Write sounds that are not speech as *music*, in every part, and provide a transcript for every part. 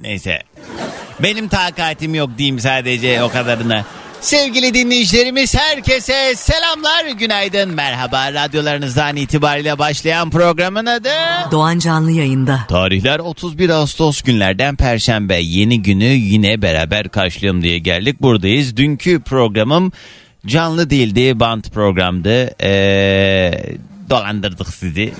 neyse. Benim takatim yok diyeyim sadece o kadarını. Sevgili dinleyicilerimiz herkese selamlar, günaydın, merhaba. Radyolarınızdan itibariyle başlayan programın adı... Doğan Canlı yayında. Tarihler 31 Ağustos günlerden Perşembe. Yeni günü yine beraber karşılayalım diye geldik. Buradayız. Dünkü programım canlı değildi, band programdı. Ee, dolandırdık sizi.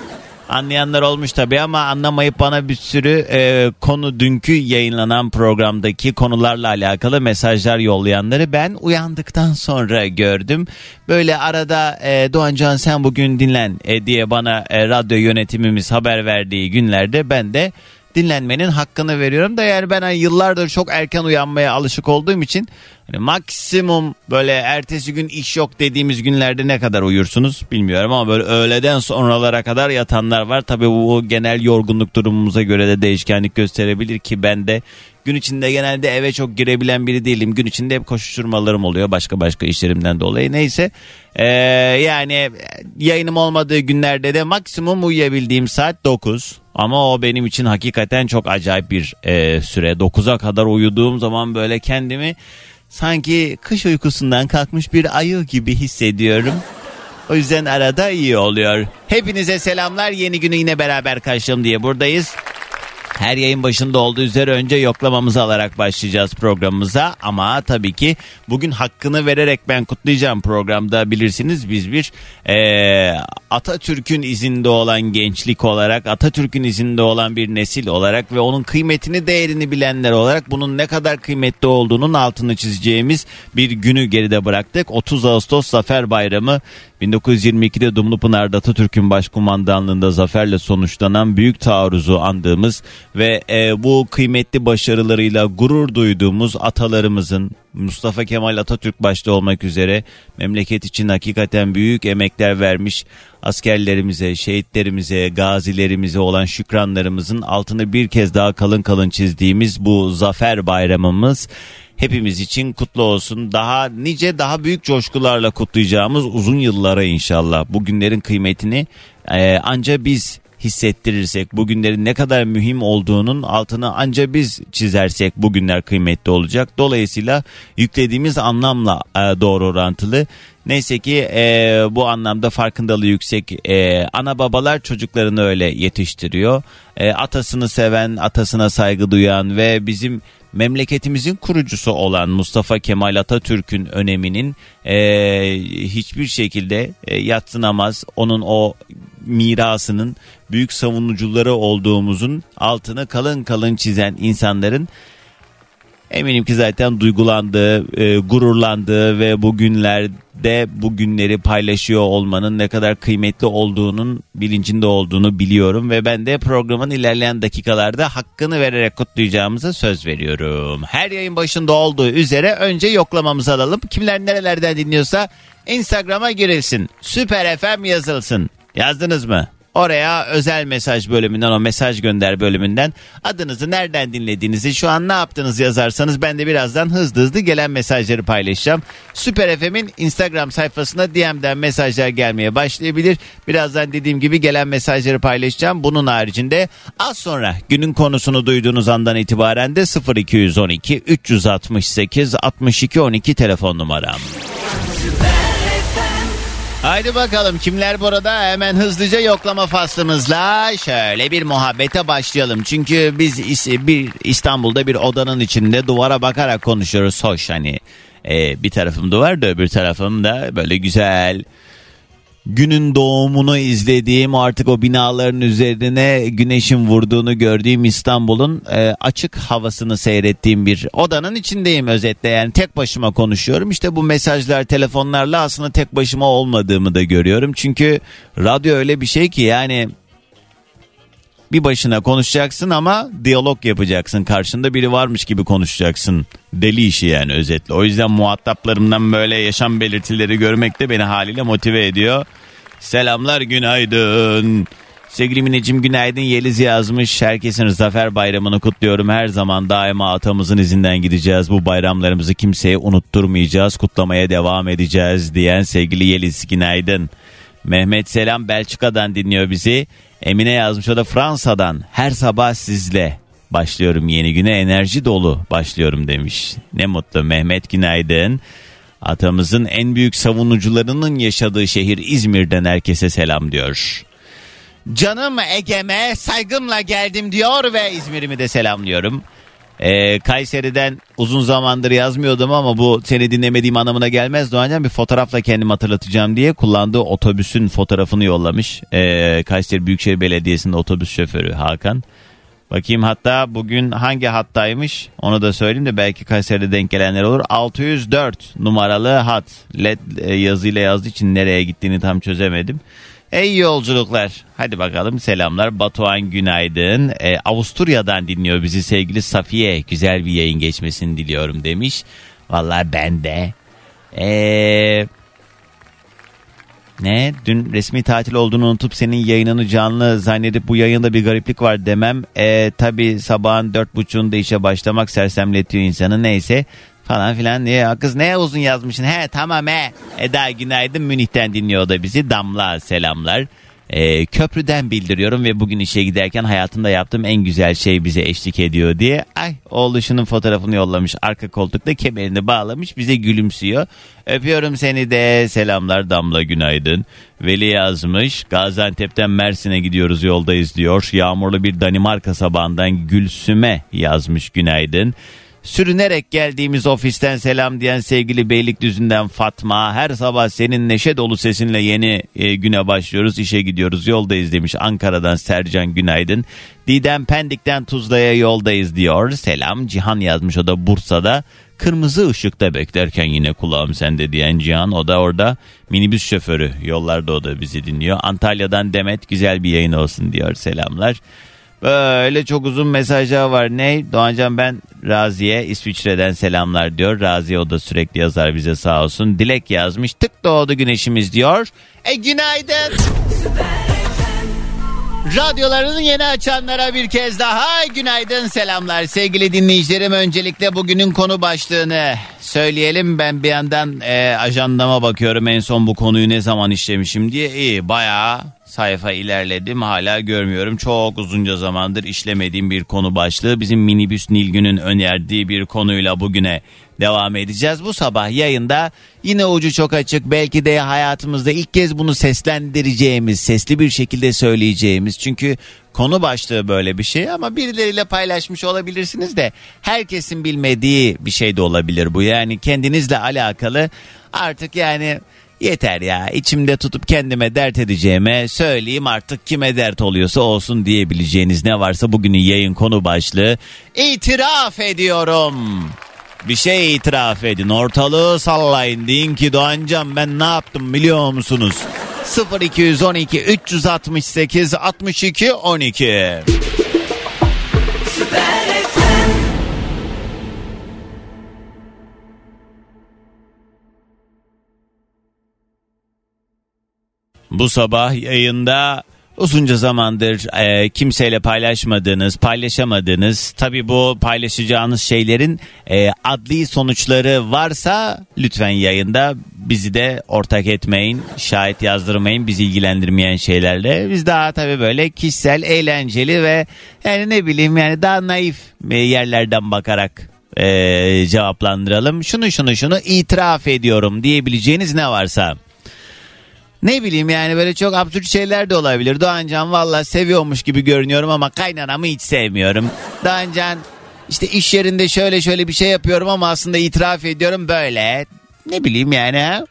Anlayanlar olmuş tabii ama anlamayıp bana bir sürü e, konu dünkü yayınlanan programdaki konularla alakalı mesajlar yollayanları ben uyandıktan sonra gördüm. Böyle arada e, Doğancan sen bugün dinlen e, diye bana e, radyo yönetimimiz haber verdiği günlerde ben de dinlenmenin hakkını veriyorum da yani ben hani yıllardır çok erken uyanmaya alışık olduğum için hani maksimum böyle ertesi gün iş yok dediğimiz günlerde ne kadar uyursunuz bilmiyorum ama böyle öğleden sonralara kadar yatanlar var. Tabii bu genel yorgunluk durumumuza göre de değişkenlik gösterebilir ki ben de gün içinde genelde eve çok girebilen biri değilim. Gün içinde hep koşuşturmalarım oluyor başka başka işlerimden dolayı. Neyse ee, yani yayınım olmadığı günlerde de maksimum uyuyabildiğim saat 9. Ama o benim için hakikaten çok acayip bir e, süre. 9'a kadar uyuduğum zaman böyle kendimi sanki kış uykusundan kalkmış bir ayı gibi hissediyorum. O yüzden arada iyi oluyor. Hepinize selamlar. Yeni günü yine beraber karşılayalım diye buradayız. Her yayın başında olduğu üzere önce yoklamamızı alarak başlayacağız programımıza. Ama tabii ki bugün hakkını vererek ben kutlayacağım programda bilirsiniz biz bir e, Atatürk'ün izinde olan gençlik olarak Atatürk'ün izinde olan bir nesil olarak ve onun kıymetini değerini bilenler olarak bunun ne kadar kıymetli olduğunun altını çizeceğimiz bir günü geride bıraktık. 30 Ağustos Zafer Bayramı 1922'de Dumlupınar'da Atatürk'ün başkumandanlığında zaferle sonuçlanan büyük taarruzu andığımız ve e, bu kıymetli başarılarıyla gurur duyduğumuz atalarımızın Mustafa Kemal Atatürk başta olmak üzere memleket için hakikaten büyük emekler vermiş askerlerimize, şehitlerimize, gazilerimize olan şükranlarımızın altını bir kez daha kalın kalın çizdiğimiz bu zafer bayramımız hepimiz için kutlu olsun. Daha nice daha büyük coşkularla kutlayacağımız uzun yıllara inşallah. Bu günlerin kıymetini e, anca biz hissettirirsek, bugünlerin ne kadar mühim olduğunun altını anca biz çizersek bugünler kıymetli olacak. Dolayısıyla yüklediğimiz anlamla e, doğru orantılı. Neyse ki e, bu anlamda farkındalığı yüksek e, ana babalar çocuklarını öyle yetiştiriyor. E, atasını seven, atasına saygı duyan ve bizim memleketimizin kurucusu olan Mustafa Kemal Atatürk'ün öneminin e, hiçbir şekilde e, yatsınamaz. Onun o mirasının büyük savunucuları olduğumuzun altını kalın kalın çizen insanların eminim ki zaten duygulandığı, e, gururlandığı ve bugünlerde bu günleri paylaşıyor olmanın ne kadar kıymetli olduğunun bilincinde olduğunu biliyorum ve ben de programın ilerleyen dakikalarda hakkını vererek kutlayacağımıza söz veriyorum. Her yayın başında olduğu üzere önce yoklamamızı alalım. Kimler nerelerden dinliyorsa Instagram'a girilsin. Süper FM yazılsın. Yazdınız mı? Oraya özel mesaj bölümünden o mesaj gönder bölümünden adınızı nereden dinlediğinizi şu an ne yaptınız yazarsanız ben de birazdan hızlı hızlı gelen mesajları paylaşacağım. Süper FM'in Instagram sayfasına DM'den mesajlar gelmeye başlayabilir. Birazdan dediğim gibi gelen mesajları paylaşacağım. Bunun haricinde az sonra günün konusunu duyduğunuz andan itibaren de 0212 368 62 12 telefon numaram. Haydi bakalım kimler burada hemen hızlıca yoklama faslımızla şöyle bir muhabbete başlayalım. Çünkü biz bir İstanbul'da bir odanın içinde duvara bakarak konuşuyoruz. Hoş hani e, bir tarafım duvar da öbür tarafım da böyle güzel günün doğumunu izlediğim artık o binaların üzerine güneşin vurduğunu gördüğüm İstanbul'un e, açık havasını seyrettiğim bir odanın içindeyim özetle. Yani tek başıma konuşuyorum. İşte bu mesajlar telefonlarla aslında tek başıma olmadığımı da görüyorum. Çünkü radyo öyle bir şey ki yani bir başına konuşacaksın ama diyalog yapacaksın. Karşında biri varmış gibi konuşacaksın. Deli işi yani özetle. O yüzden muhataplarımdan böyle yaşam belirtileri görmek de beni haliyle motive ediyor. Selamlar günaydın. Sevgili Mineciğim günaydın Yeliz yazmış. Herkesin Zafer Bayramı'nı kutluyorum. Her zaman daima atamızın izinden gideceğiz. Bu bayramlarımızı kimseye unutturmayacağız. Kutlamaya devam edeceğiz diyen sevgili Yeliz günaydın. Mehmet Selam Belçika'dan dinliyor bizi. Emine yazmış o da Fransa'dan. Her sabah sizle başlıyorum yeni güne enerji dolu başlıyorum demiş. Ne mutlu Mehmet günaydın. Atamızın en büyük savunucularının yaşadığı şehir İzmir'den herkese selam diyor. Canım Ege'me saygımla geldim diyor ve İzmir'imi de selamlıyorum. Ee, Kayseri'den uzun zamandır yazmıyordum ama bu seni dinlemediğim anlamına gelmez Doğancan bir fotoğrafla kendimi hatırlatacağım diye kullandığı otobüsün fotoğrafını yollamış. Ee, Kayseri Büyükşehir Belediyesi'nin otobüs şoförü Hakan. Bakayım hatta bugün hangi hattaymış onu da söyleyeyim de belki Kayseri'de denk gelenler olur. 604 numaralı hat led e, yazıyla yazdığı için nereye gittiğini tam çözemedim. Ey yolculuklar. Hadi bakalım selamlar. Batuhan günaydın. Ee, Avusturya'dan dinliyor bizi sevgili Safiye. Güzel bir yayın geçmesini diliyorum demiş. Vallahi ben de. Eee... Ne? Dün resmi tatil olduğunu unutup senin yayınını canlı zannedip bu yayında bir gariplik var demem. E, tabii sabahın dört buçuğunda işe başlamak sersemletiyor insanı neyse falan filan diye. Kız ne uzun yazmışsın. He tamam he. Eda günaydın Münih'ten dinliyor da bizi. Damla selamlar. Ee, köprüden bildiriyorum ve bugün işe giderken hayatımda yaptığım en güzel şey bize eşlik ediyor diye. Ay oğluşunun fotoğrafını yollamış. Arka koltukta kemerini bağlamış bize gülümsüyor. Öpüyorum seni de selamlar Damla günaydın. Veli yazmış Gaziantep'ten Mersin'e gidiyoruz yoldayız diyor. Yağmurlu bir Danimarka sabahından Gülsüm'e yazmış günaydın. Sürünerek geldiğimiz ofisten selam diyen sevgili Beylikdüzü'nden Fatma. Her sabah senin neşe dolu sesinle yeni e, güne başlıyoruz. işe gidiyoruz yoldayız demiş. Ankara'dan Sercan Günaydın. Didem Pendik'ten Tuzla'ya yoldayız diyor. Selam Cihan yazmış o da Bursa'da. Kırmızı ışıkta beklerken yine kulağım sende diyen Cihan. O da orada minibüs şoförü. Yollarda o da bizi dinliyor. Antalya'dan Demet güzel bir yayın olsun diyor. Selamlar. Böyle çok uzun mesajlar var. Ne? Doğancan ben Razi'ye İsviçre'den selamlar diyor. Razi'ye o da sürekli yazar bize sağ olsun. Dilek yazmış. Tık doğdu güneşimiz diyor. E günaydın. Radyolarını yeni açanlara bir kez daha günaydın selamlar sevgili dinleyicilerim. Öncelikle bugünün konu başlığını söyleyelim. Ben bir yandan e, ajandama bakıyorum en son bu konuyu ne zaman işlemişim diye. İyi bayağı sayfa ilerledim hala görmüyorum. Çok uzunca zamandır işlemediğim bir konu başlığı. Bizim minibüs Nilgün'ün önerdiği bir konuyla bugüne devam edeceğiz. Bu sabah yayında yine ucu çok açık belki de hayatımızda ilk kez bunu seslendireceğimiz, sesli bir şekilde söyleyeceğimiz. Çünkü konu başlığı böyle bir şey ama birileriyle paylaşmış olabilirsiniz de herkesin bilmediği bir şey de olabilir bu. Yani kendinizle alakalı artık yani Yeter ya içimde tutup kendime dert edeceğime söyleyeyim artık kime dert oluyorsa olsun diyebileceğiniz ne varsa bugünün yayın konu başlığı. İtiraf ediyorum. Bir şey itiraf edin. Ortalığı sallayın. Deyin ki Doğancan ben ne yaptım biliyor musunuz? 0212 368 62 12 Bu sabah yayında uzunca zamandır e, kimseyle paylaşmadığınız, paylaşamadığınız, tabi bu paylaşacağınız şeylerin e, adli sonuçları varsa lütfen yayında bizi de ortak etmeyin, şahit yazdırmayın, bizi ilgilendirmeyen şeylerle. Biz daha tabi böyle kişisel, eğlenceli ve yani ne bileyim yani daha naif yerlerden bakarak e, cevaplandıralım. Şunu şunu şunu itiraf ediyorum diyebileceğiniz ne varsa. Ne bileyim yani böyle çok absürt şeyler de olabilir. Doğancan valla seviyormuş gibi görünüyorum ama kaynanamı hiç sevmiyorum. Doğancan işte iş yerinde şöyle şöyle bir şey yapıyorum ama aslında itiraf ediyorum böyle. Ne bileyim yani ha?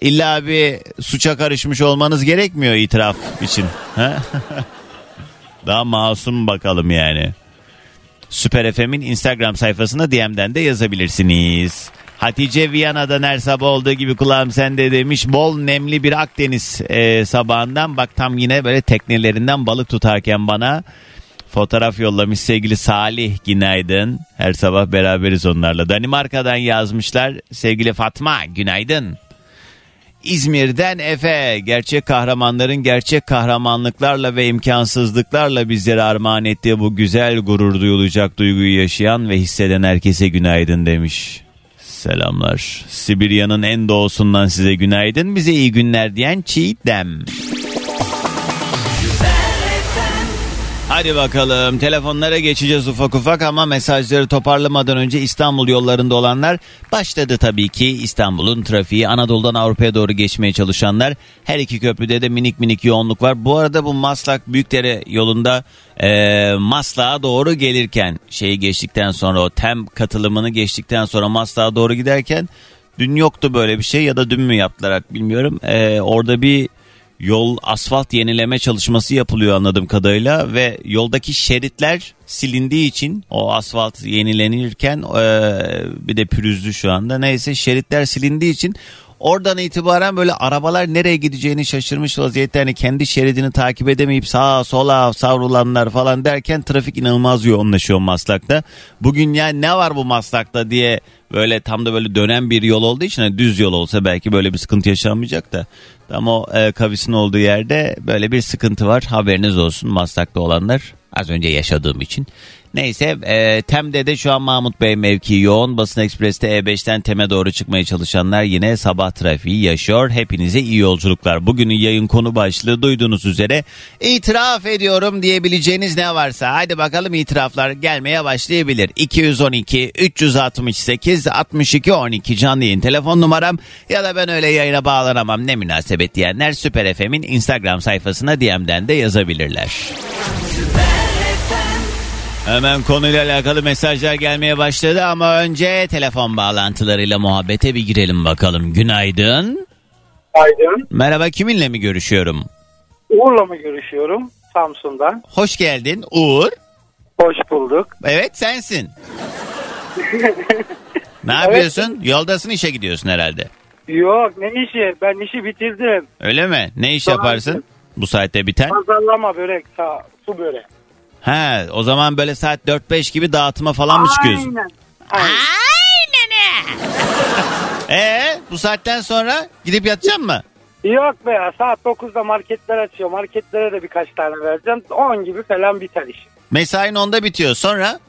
İlla bir suça karışmış olmanız gerekmiyor itiraf için. *laughs* Daha masum bakalım yani. Süper FM'in Instagram sayfasına DM'den de yazabilirsiniz. Hatice Viyana'dan her sabah olduğu gibi kulağım sende demiş. Bol nemli bir Akdeniz e, sabahından bak tam yine böyle teknelerinden balık tutarken bana fotoğraf yollamış sevgili Salih günaydın. Her sabah beraberiz onlarla. Danimarka'dan yazmışlar sevgili Fatma günaydın. İzmir'den Efe gerçek kahramanların gerçek kahramanlıklarla ve imkansızlıklarla bizlere armağan ettiği bu güzel gurur duyulacak duyguyu yaşayan ve hisseden herkese günaydın demiş. Selamlar. Sibirya'nın en doğusundan size günaydın. Bize iyi günler diyen Çiğdem. Hadi bakalım telefonlara geçeceğiz ufak ufak ama mesajları toparlamadan önce İstanbul yollarında olanlar başladı tabii ki İstanbul'un trafiği Anadolu'dan Avrupa'ya doğru geçmeye çalışanlar her iki köprüde de minik minik yoğunluk var. Bu arada bu Maslak Büyükdere yolunda e, Maslak'a doğru gelirken şeyi geçtikten sonra o tem katılımını geçtikten sonra Maslak'a doğru giderken dün yoktu böyle bir şey ya da dün mü yaptılar bilmiyorum. E, orada bir yol asfalt yenileme çalışması yapılıyor anladığım kadarıyla ve yoldaki şeritler silindiği için o asfalt yenilenirken e, bir de pürüzlü şu anda. Neyse şeritler silindiği için Oradan itibaren böyle arabalar nereye gideceğini şaşırmış vaziyette hani kendi şeridini takip edemeyip sağa sola savrulanlar falan derken trafik inanılmaz yoğunlaşıyor Maslak'ta. Bugün yani ne var bu Maslak'ta diye böyle tam da böyle dönen bir yol olduğu için hani düz yol olsa belki böyle bir sıkıntı yaşanmayacak da tam o e, kavisin olduğu yerde böyle bir sıkıntı var haberiniz olsun Maslak'ta olanlar az önce yaşadığım için. Neyse e, Tem'de de şu an Mahmut Bey mevki yoğun. Basın Ekspres'te E5'ten Tem'e doğru çıkmaya çalışanlar yine sabah trafiği yaşıyor. Hepinize iyi yolculuklar. Bugünün yayın konu başlığı duyduğunuz üzere itiraf ediyorum diyebileceğiniz ne varsa. Hadi bakalım itiraflar gelmeye başlayabilir. 212 368 62 12 canlı yayın telefon numaram ya da ben öyle yayına bağlanamam ne münasebet diyenler Süper FM'in Instagram sayfasına DM'den de yazabilirler. Hemen konuyla alakalı mesajlar gelmeye başladı ama önce telefon bağlantılarıyla muhabbete bir girelim bakalım. Günaydın. Aydın. Merhaba kiminle mi görüşüyorum? Uğur'la mı görüşüyorum? Samsun'dan. Hoş geldin Uğur. Hoş bulduk. Evet sensin. *laughs* ne yapıyorsun? Yoldasın işe gidiyorsun herhalde. Yok ne işi? Ben işi bitirdim. Öyle mi? Ne iş Tamam. yaparsın? Bu saatte biten. Pazarlama börek, sa su börek. He, o zaman böyle saat 4-5 gibi dağıtıma falan mı çıkıyorsun? Aynen. Aynen. *laughs* Ee, bu saatten sonra gidip yatacaksın mı? Yok be ya saat 9'da marketler açıyor. Marketlere de birkaç tane vereceğim. 10 gibi falan biter iş. Mesain onda bitiyor. Sonra?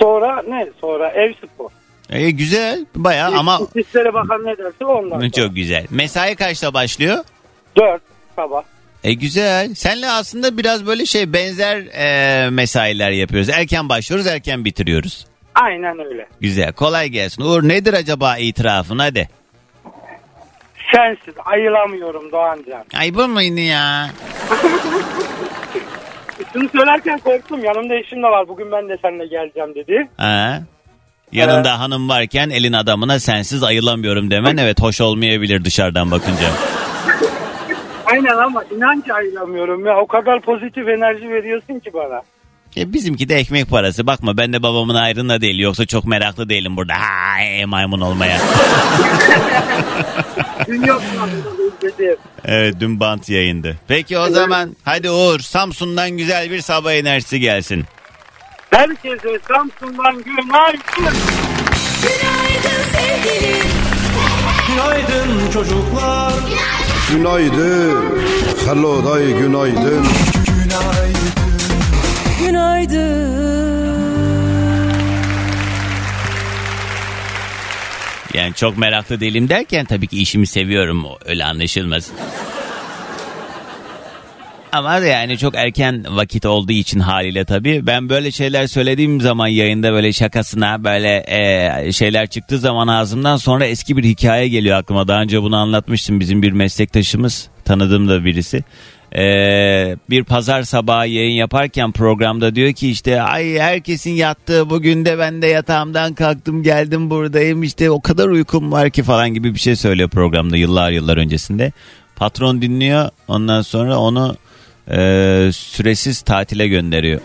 Sonra ne? Sonra ev spor. E, güzel baya ama İçişleri Bakan ne derse ondan sonra. çok güzel. Mesai kaçta başlıyor? 4 sabah. E güzel. Senle aslında biraz böyle şey benzer e, mesailer yapıyoruz. Erken başlıyoruz, erken bitiriyoruz. Aynen öyle. Güzel. Kolay gelsin. Uğur nedir acaba itirafın hadi. Sensiz ayılamıyorum Doğancan. Ay bu muydu ya? *laughs* Şunu söylerken korktum. Yanımda eşim de var. Bugün ben de seninle geleceğim dedi. Ha? Yanında hanım varken elin adamına sensiz ayılamıyorum demen evet hoş olmayabilir dışarıdan bakınca. *laughs* Aynen ama inanç ayıramıyorum ya. O kadar pozitif enerji veriyorsun ki bana. E bizimki de ekmek parası. Bakma ben de babamın ayrında değil. Yoksa çok meraklı değilim burada. Ha, e, maymun olmaya. *laughs* Dün yok evet dün bant yayındı. Peki o zaman hadi Uğur Samsun'dan güzel bir sabah enerjisi gelsin. Herkese Samsun'dan günaydın. Günaydın sevgilim. Günaydın çocuklar. Günaydın. Hello day günaydın. Günaydın. Yani çok meraklı değilim derken tabii ki işimi seviyorum. Öyle anlaşılmasın. Ama yani çok erken vakit olduğu için haliyle tabii. Ben böyle şeyler söylediğim zaman yayında böyle şakasına böyle e, şeyler çıktığı zaman ağzımdan sonra eski bir hikaye geliyor aklıma. Daha önce bunu anlatmıştım bizim bir meslektaşımız tanıdığım da birisi. E, bir pazar sabahı yayın yaparken programda diyor ki işte ay herkesin yattığı bugün de ben de yatağımdan kalktım geldim buradayım işte o kadar uykum var ki falan gibi bir şey söylüyor programda yıllar yıllar öncesinde. Patron dinliyor ondan sonra onu e, süresiz tatile gönderiyor.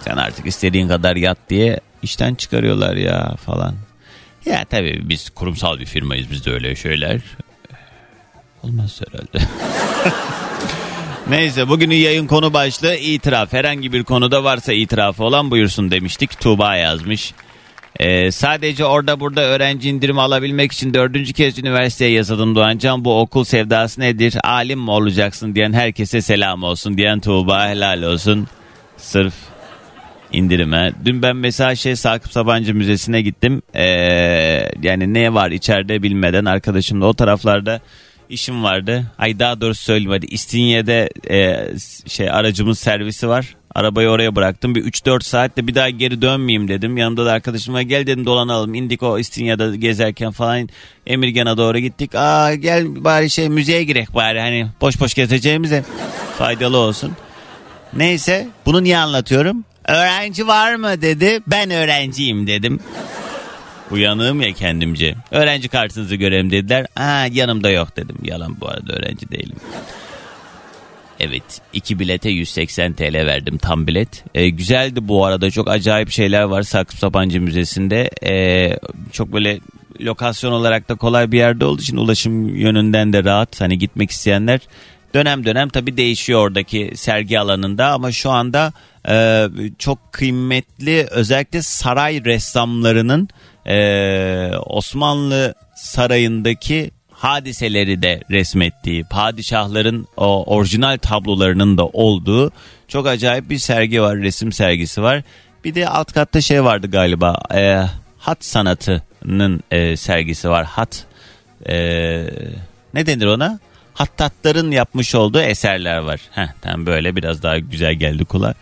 Sen artık istediğin kadar yat diye işten çıkarıyorlar ya falan. Ya tabii biz kurumsal bir firmayız bizde öyle şeyler. Olmaz herhalde. *laughs* Neyse bugünün yayın konu başlığı itiraf. Herhangi bir konuda varsa itirafı olan buyursun demiştik. Tuğba yazmış. Ee, sadece orada burada öğrenci indirimi alabilmek için dördüncü kez üniversiteye yazıldım Doğancan. Bu okul sevdası nedir? Alim mi olacaksın diyen herkese selam olsun diyen Tuğba helal olsun. Sırf indirime. Dün ben mesela şey Sakıp Sabancı Müzesi'ne gittim. Ee, yani ne var içeride bilmeden arkadaşımla o taraflarda işim vardı. Ay daha doğrusu söyleyeyim hadi İstinye'de e, şey aracımız servisi var. Arabayı oraya bıraktım. Bir 3-4 saatte bir daha geri dönmeyeyim dedim. Yanımda da arkadaşıma gel dedim dolanalım. İndik o İstinye'de gezerken falan Emirgan'a doğru gittik. Aa gel bari şey müzeye girek bari hani boş boş gezeceğimize faydalı olsun. Neyse bunu niye anlatıyorum? Öğrenci var mı dedi. Ben öğrenciyim dedim. Uyanığım ya kendimce. Öğrenci kartınızı görelim dediler. Aa yanımda yok dedim. Yalan bu arada öğrenci değilim. Evet iki bilete 180 TL verdim tam bilet. Ee, güzeldi bu arada çok acayip şeyler var Sakıp Sabancı Müzesi'nde. Ee, çok böyle lokasyon olarak da kolay bir yerde olduğu için ulaşım yönünden de rahat. Hani gitmek isteyenler dönem dönem tabii değişiyor oradaki sergi alanında ama şu anda e, çok kıymetli özellikle saray ressamlarının e, Osmanlı sarayındaki hadiseleri de resmettiği, padişahların o orijinal tablolarının da olduğu çok acayip bir sergi var, resim sergisi var. Bir de alt katta şey vardı galiba, e, hat sanatının e, sergisi var. Hat, e, ne denir ona? Hattatların yapmış olduğu eserler var. Heh, tam böyle biraz daha güzel geldi kulağa.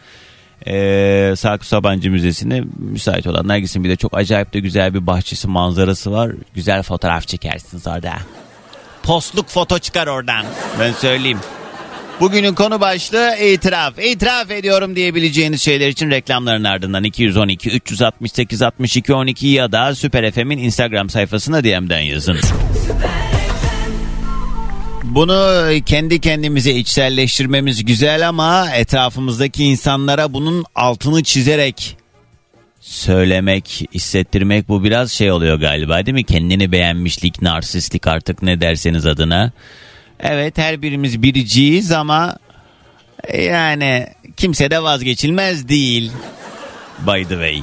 Ee, Sakıp Sabancı Müzesi'ne müsait olanlar gitsin. Bir de çok acayip de güzel bir bahçesi manzarası var. Güzel fotoğraf çekersiniz orada. Postluk foto çıkar oradan. Ben söyleyeyim. Bugünün konu başlığı itiraf. İtiraf ediyorum diyebileceğiniz şeyler için reklamların ardından 212 368 62 12 ya da Süper FM'in Instagram sayfasına DM'den yazın. Bunu kendi kendimize içselleştirmemiz güzel ama etrafımızdaki insanlara bunun altını çizerek söylemek, hissettirmek bu biraz şey oluyor galiba değil mi? Kendini beğenmişlik, narsistlik artık ne derseniz adına. Evet her birimiz biriciyiz ama yani kimse de vazgeçilmez değil. By the way.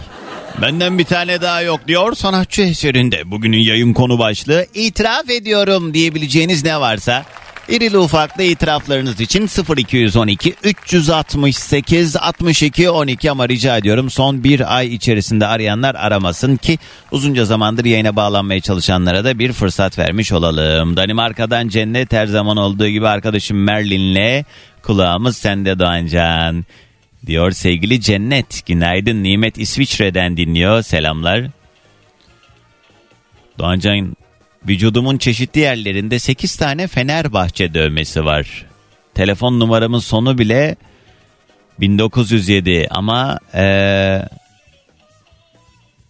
Benden bir tane daha yok diyor sanatçı eserinde. Bugünün yayın konu başlığı itiraf ediyorum diyebileceğiniz ne varsa İrili ufaklı itiraflarınız için 0212 368 62 12 ama rica ediyorum son bir ay içerisinde arayanlar aramasın ki uzunca zamandır yayına bağlanmaya çalışanlara da bir fırsat vermiş olalım. Danimarka'dan cennet her zaman olduğu gibi arkadaşım Merlin'le kulağımız sende Doğancan. Diyor sevgili Cennet. Günaydın Nimet İsviçre'den dinliyor. Selamlar. Doğancan vücudumun çeşitli yerlerinde 8 tane Fenerbahçe dövmesi var. Telefon numaramın sonu bile 1907 ama ee,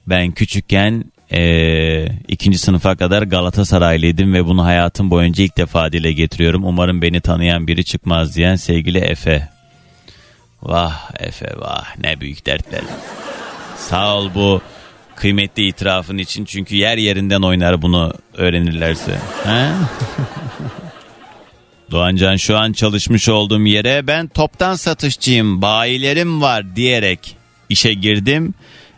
ben küçükken ee, ikinci sınıfa kadar Galatasaraylıydım ve bunu hayatım boyunca ilk defa dile getiriyorum. Umarım beni tanıyan biri çıkmaz diyen sevgili Efe. Vah Efe vah ne büyük dertler. Sağ ol bu kıymetli itirafın için çünkü yer yerinden oynar bunu öğrenirlerse. He? *laughs* Doğancan şu an çalışmış olduğum yere ben toptan satışçıyım bayilerim var diyerek işe girdim.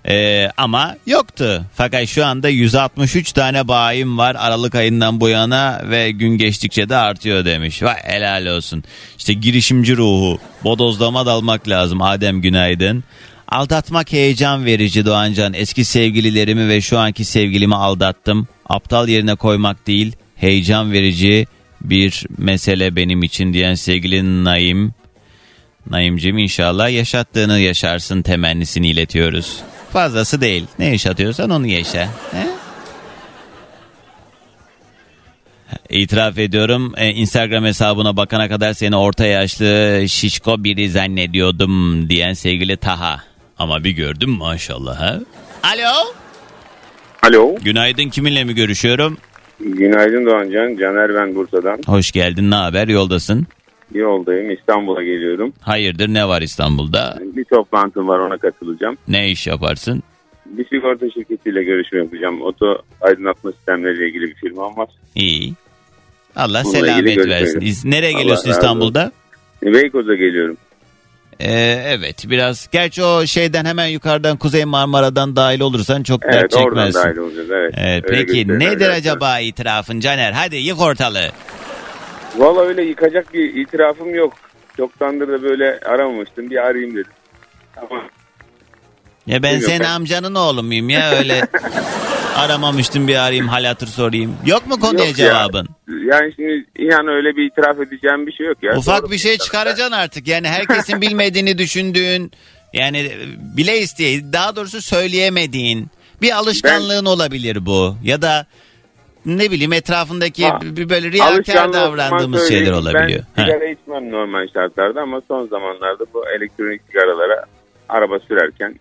Ee, ama yoktu. Fakat şu anda 163 tane bayim var Aralık ayından bu yana ve gün geçtikçe de artıyor demiş. Vay helal olsun. İşte girişimci ruhu. Bodozlama dalmak lazım. Adem günaydın. Aldatmak heyecan verici Doğancan. Eski sevgililerimi ve şu anki sevgilimi aldattım. Aptal yerine koymak değil, heyecan verici bir mesele benim için diyen sevgili Naim. Naim'cim inşallah yaşattığını yaşarsın temennisini iletiyoruz. Fazlası değil. Ne yaşatıyorsan onu yaşa. He? İtiraf ediyorum e, Instagram hesabına bakana kadar seni orta yaşlı şişko biri zannediyordum diyen sevgili Taha. Ama bir gördüm maşallah ha. Alo. Alo. Günaydın kiminle mi görüşüyorum? Günaydın Doğancan. Caner ben Bursa'dan. Hoş geldin ne haber yoldasın? Yoldayım. İstanbul'a geliyorum. Hayırdır ne var İstanbul'da? Bir toplantım var ona katılacağım. Ne iş yaparsın? Bir sigorta şirketiyle görüşme yapacağım. Oto aydınlatma sistemleriyle ilgili bir firmam var. İyi. Allah Bununla selamet versin. İz- Nereye Allah geliyorsun razı İstanbul'da? Beykoz'a geliyorum. Ee, evet biraz. Gerçi o şeyden hemen yukarıdan Kuzey Marmara'dan dahil olursan çok dert Evet oradan çekmezsin. dahil olacağız. Evet. Evet, peki nedir arkadaşlar. acaba itirafın Caner? Hadi yık ortalığı. Valla öyle yıkacak bir itirafım yok. Çoktandır da böyle aramamıştım. Bir arayayım dedim. Ama Ya ben Yok, senin ben- amcanın oğlu muyum ya öyle *laughs* aramamıştım bir arayayım hal hatır sorayım. Yok mu konuya Yok ya. cevabın? Yani şimdi yani öyle bir itiraf edeceğim bir şey yok ya. Ufak Doğru bir şey çıkaracaksın artık. Yani herkesin bilmediğini düşündüğün yani bile isteye daha doğrusu söyleyemediğin bir alışkanlığın olabilir bu. Ya da ne bileyim etrafındaki Ha, bir böyle riyakar davrandığımız şeyler olabiliyor. Ben Ha. sigara içmem normal şartlarda ama son zamanlarda bu elektronik sigaralara araba sürerken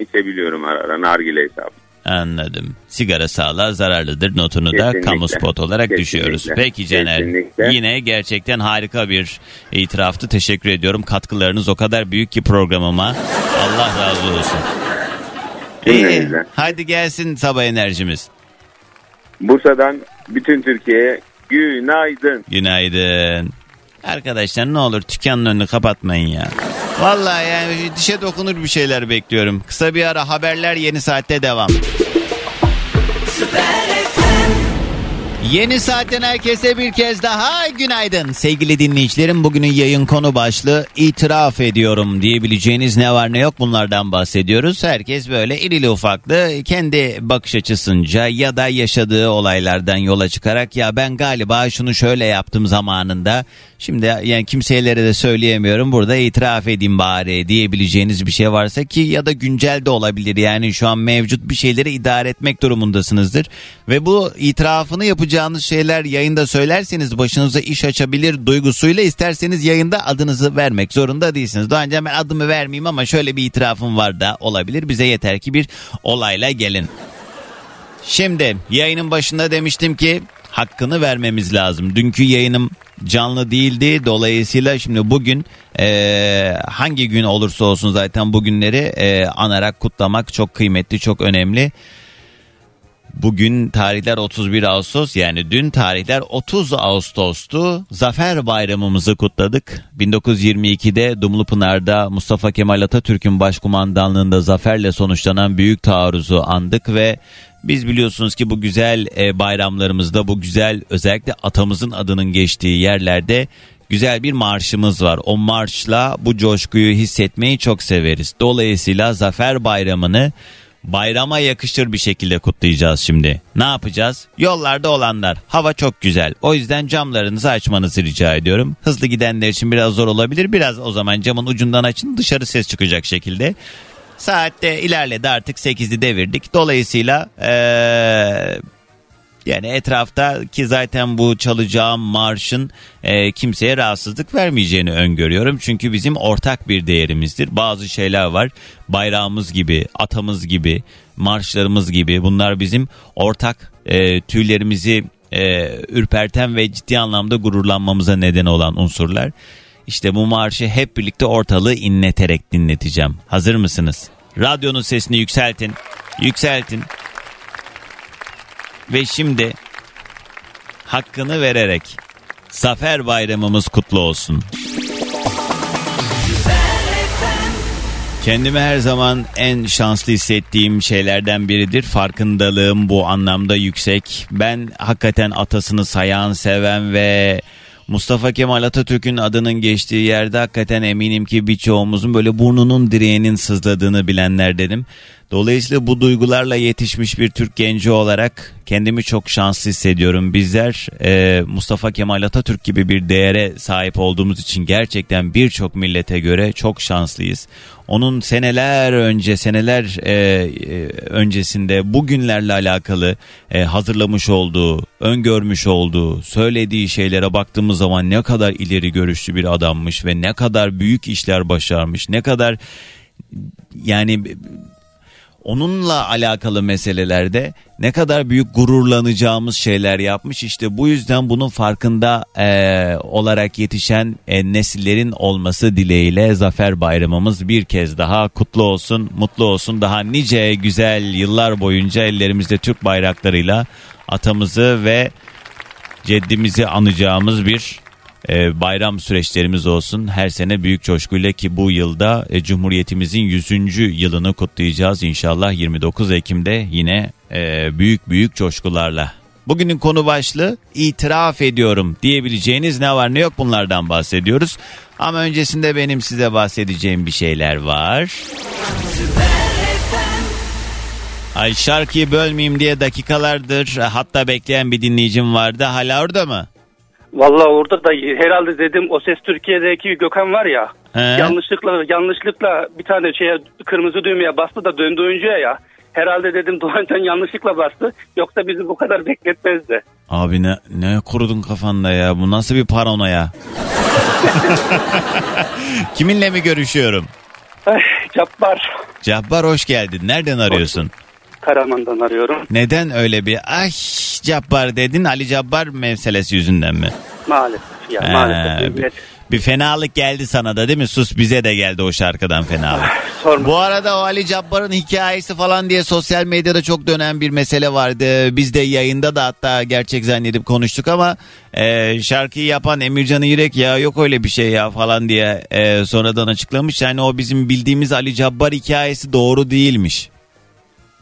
içebiliyorum ara ara nargile hesabı. Anladım. Sigara sağlığa zararlıdır notunu da Kesinlikle. kamu spot olarak Kesinlikle. düşüyoruz. Peki Caner Kesinlikle. yine gerçekten harika bir itiraftı. Teşekkür ediyorum. Katkılarınız o kadar büyük ki programıma. Allah razı olsun. İyi. Hadi gelsin sabah enerjimiz. Bursa'dan bütün Türkiye'ye günaydın. Günaydın. Arkadaşlar ne olur dükkanın önünü kapatmayın ya. Vallahi yani dişe dokunur bir şeyler bekliyorum. Kısa bir ara haberler yeni saatte devam. Yeni saatten herkese bir kez daha günaydın. Sevgili dinleyicilerim bugünün yayın konu başlığı itiraf ediyorum diyebileceğiniz ne var ne yok bunlardan bahsediyoruz. Herkes böyle irili ufaklı kendi bakış açısınca ya da yaşadığı olaylardan yola çıkarak ya ben galiba şunu şöyle yaptım zamanında. Şimdi yani kimselere de söyleyemiyorum burada itiraf edeyim bari diyebileceğiniz bir şey varsa ki ya da güncel de olabilir. Yani şu an mevcut bir şeyleri idare etmek durumundasınızdır. Ve bu itirafını yapacağınız şeyler yayında söylerseniz başınıza iş açabilir duygusuyla isterseniz yayında adınızı vermek zorunda değilsiniz. Daha önce ben adımı vermeyeyim ama şöyle bir itirafım var da olabilir. Bize yeter ki bir olayla gelin. Şimdi yayının başında demiştim ki hakkını vermemiz lazım. Dünkü yayınım canlı değildi. Dolayısıyla şimdi bugün eee, hangi gün olursa olsun zaten bugünleri eee, anarak kutlamak çok kıymetli, çok önemli. Bugün tarihler 31 Ağustos yani dün tarihler 30 Ağustos'tu. Zafer Bayramımızı kutladık. 1922'de Dumlupınar'da Mustafa Kemal Atatürk'ün başkumandanlığında zaferle sonuçlanan büyük taarruzu andık ve biz biliyorsunuz ki bu güzel e, bayramlarımızda bu güzel özellikle atamızın adının geçtiği yerlerde güzel bir marşımız var. O marşla bu coşkuyu hissetmeyi çok severiz. Dolayısıyla Zafer Bayramı'nı bayrama yakışır bir şekilde kutlayacağız şimdi. Ne yapacağız? Yollarda olanlar. Hava çok güzel. O yüzden camlarınızı açmanızı rica ediyorum. Hızlı gidenler için biraz zor olabilir. Biraz o zaman camın ucundan açın dışarı ses çıkacak şekilde. Saatte ilerledi artık 8'i devirdik. Dolayısıyla eee yani etrafta ki zaten bu çalacağım marşın e, kimseye rahatsızlık vermeyeceğini öngörüyorum. Çünkü bizim ortak bir değerimizdir. Bazı şeyler var. Bayrağımız gibi, atamız gibi, marşlarımız gibi bunlar bizim ortak e, tüylerimizi e, ürperten ve ciddi anlamda gururlanmamıza neden olan unsurlar. İşte bu marşı hep birlikte ortalığı inleterek dinleteceğim. Hazır mısınız? Radyonun sesini yükseltin. Yükseltin. Ve şimdi hakkını vererek Zafer Bayramımız kutlu olsun. Kendimi her zaman en şanslı hissettiğim şeylerden biridir. Farkındalığım bu anlamda yüksek. Ben hakikaten atasını sayan, seven ve Mustafa Kemal Atatürk'ün adının geçtiği yerde hakikaten eminim ki birçoğumuzun böyle burnunun direğinin sızladığını bilenlerdenim. Dolayısıyla bu duygularla yetişmiş bir Türk genci olarak kendimi çok şanslı hissediyorum. Bizler e, Mustafa Kemal Atatürk gibi bir değere sahip olduğumuz için gerçekten birçok millete göre çok şanslıyız. Onun seneler önce, seneler e, e, öncesinde bugünlerle alakalı e, hazırlamış olduğu, öngörmüş olduğu, söylediği şeylere baktığımız zaman ne kadar ileri görüşlü bir adammış ve ne kadar büyük işler başarmış, ne kadar yani onunla alakalı meselelerde ne kadar büyük gururlanacağımız şeyler yapmış. İşte bu yüzden bunun farkında eee, olarak yetişen e, nesillerin olması dileğiyle Zafer Bayramımız bir kez daha kutlu olsun, mutlu olsun. Daha nice güzel yıllar boyunca ellerimizde Türk bayraklarıyla atamızı ve ceddimizi anacağımız bir e, bayram süreçlerimiz olsun. Her sene büyük coşkuyla ki bu yılda e, Cumhuriyetimizin 100. yılını kutlayacağız inşallah 29 Ekim'de yine e, büyük büyük coşkularla. Bugünün konu başlığı itiraf ediyorum diyebileceğiniz ne var ne yok bunlardan bahsediyoruz. Ama öncesinde benim size bahsedeceğim bir şeyler var. Ay şarkıyı bölmeyeyim diye dakikalardır hatta bekleyen bir dinleyicim vardı. Hala orada mı? Vallahi orada da herhalde dedim o ses Türkiye'deki Gökhan var ya. He? Yanlışlıkla yanlışlıkla bir tane şeye kırmızı düğmeye bastı da döndü oyuncuya ya. Herhalde dedim *laughs* Doğancan yanlışlıkla bastı. Yoksa bizi bu kadar bekletmezdi. Abi ne, ne kurudun kafanda ya? Bu nasıl bir paranoya? *laughs* Kiminle mi görüşüyorum? Ay, Cabbar Cabbar hoş geldin. Nereden arıyorsun? Karaman'dan arıyorum. Neden öyle bir ay Cabbar dedin Ali Cabbar meselesi yüzünden mi? Maalesef ya Ee, maalesef. bir, bir fenalık geldi sana da değil mi? Sus bize de geldi o şarkıdan fenalık. Sorma. Bu arada o Ali Cabbar'ın hikayesi falan diye sosyal medyada çok dönen bir mesele vardı. Biz de yayında da hatta gerçek zannedip konuştuk ama e, şarkıyı yapan Emircan İrek ya yok öyle bir şey ya falan diye e, sonradan açıklamış. Yani o bizim bildiğimiz Ali Cabbar hikayesi doğru değilmiş.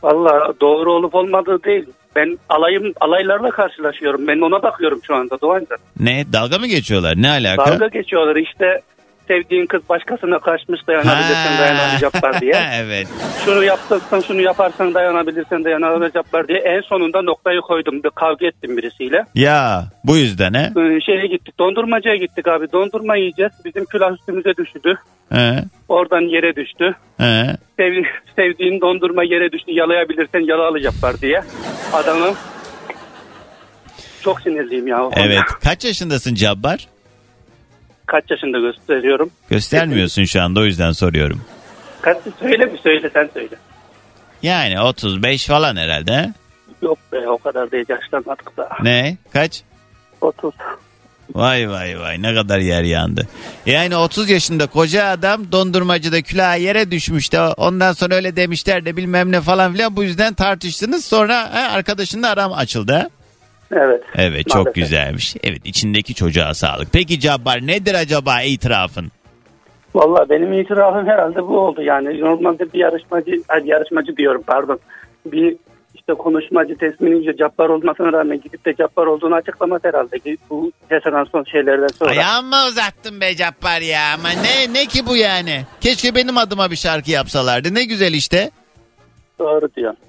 Vallahi doğru olup olmadığı değil. Ben alayım alaylarla karşılaşıyorum. Ben ona bakıyorum şu anda Doğancan. Ne dalga mı geçiyorlar ne alaka? Dalga geçiyorlar işte sevdiğin kız başkasına kaçmış dayanabilirsen dayanamayacaklar diye. *laughs* evet. Şunu yaptırsan şunu yaparsan dayanabilirsen dayanamayacaklar diye en sonunda noktayı koydum. Bir kavga ettim birisiyle. Ya bu yüzden he? Ee, şeye gittik dondurmacıya gittik abi dondurma yiyeceğiz. Bizim külah üstümüze düştü. He? Oradan yere düştü. He? Sev, sevdiğin dondurma yere düştü yalayabilirsen yala alacaklar diye. Adamı çok sinirliyim ya. Evet. Kaç yaşındasın Cabbar? Kaç yaşında gösteriyorum. Göstermiyorsun şu anda o yüzden soruyorum. Kaç söyle bir söyle sen söyle. Yani 35 falan herhalde. he? Yok be o kadar değil yaşlanmadık da. Ne? Kaç? 30. Vay vay vay ne kadar yer yandı. Yani 30 yaşında koca adam dondurmacıda külah yere düşmüş de ondan sonra öyle demişler de bilmem ne falan filan bu yüzden tartıştınız sonra he, arkadaşınla aram açıldı. Evet. Evet çok Maalesef. güzelmiş. Evet içindeki çocuğa sağlık. Peki Cabbar nedir acaba itirafın? Vallahi benim itirafım herhalde bu oldu. Yani normalde bir yarışmacı, ay, yarışmacı diyorum pardon. Bir işte konuşmacı tesminince cabbar olmasına rağmen gidip de cabbar olduğunu açıklamaz herhalde ki bu yaşanan son şeylerden sonra. Ayağımı uzattın be Cabbar ya ama ne ne ki bu yani? Keşke benim adıma bir şarkı yapsalardı ne güzel işte. Doğru diyor. *laughs*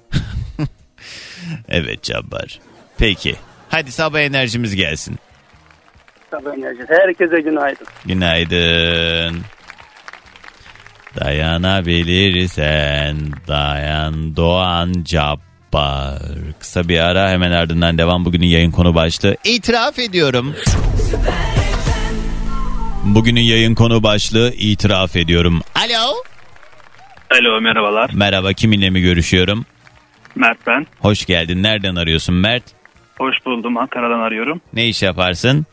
Evet Cabbar. Peki. Hadi sabah enerjimiz gelsin. Tabii enerjisi. Herkese günaydın. Günaydın. Dayanabilirsen dayan Doğan Cabbar. Kısa bir ara hemen ardından devam. Bugünün yayın konu başlığı. İtiraf ediyorum. Bugünün yayın konu başlığı itiraf ediyorum. Alo. Alo merhabalar. Merhaba kiminle mi görüşüyorum? Mert ben. Hoş geldin. Nereden arıyorsun Mert? Hoş buldum. Ankara'dan arıyorum. Ne iş yaparsın?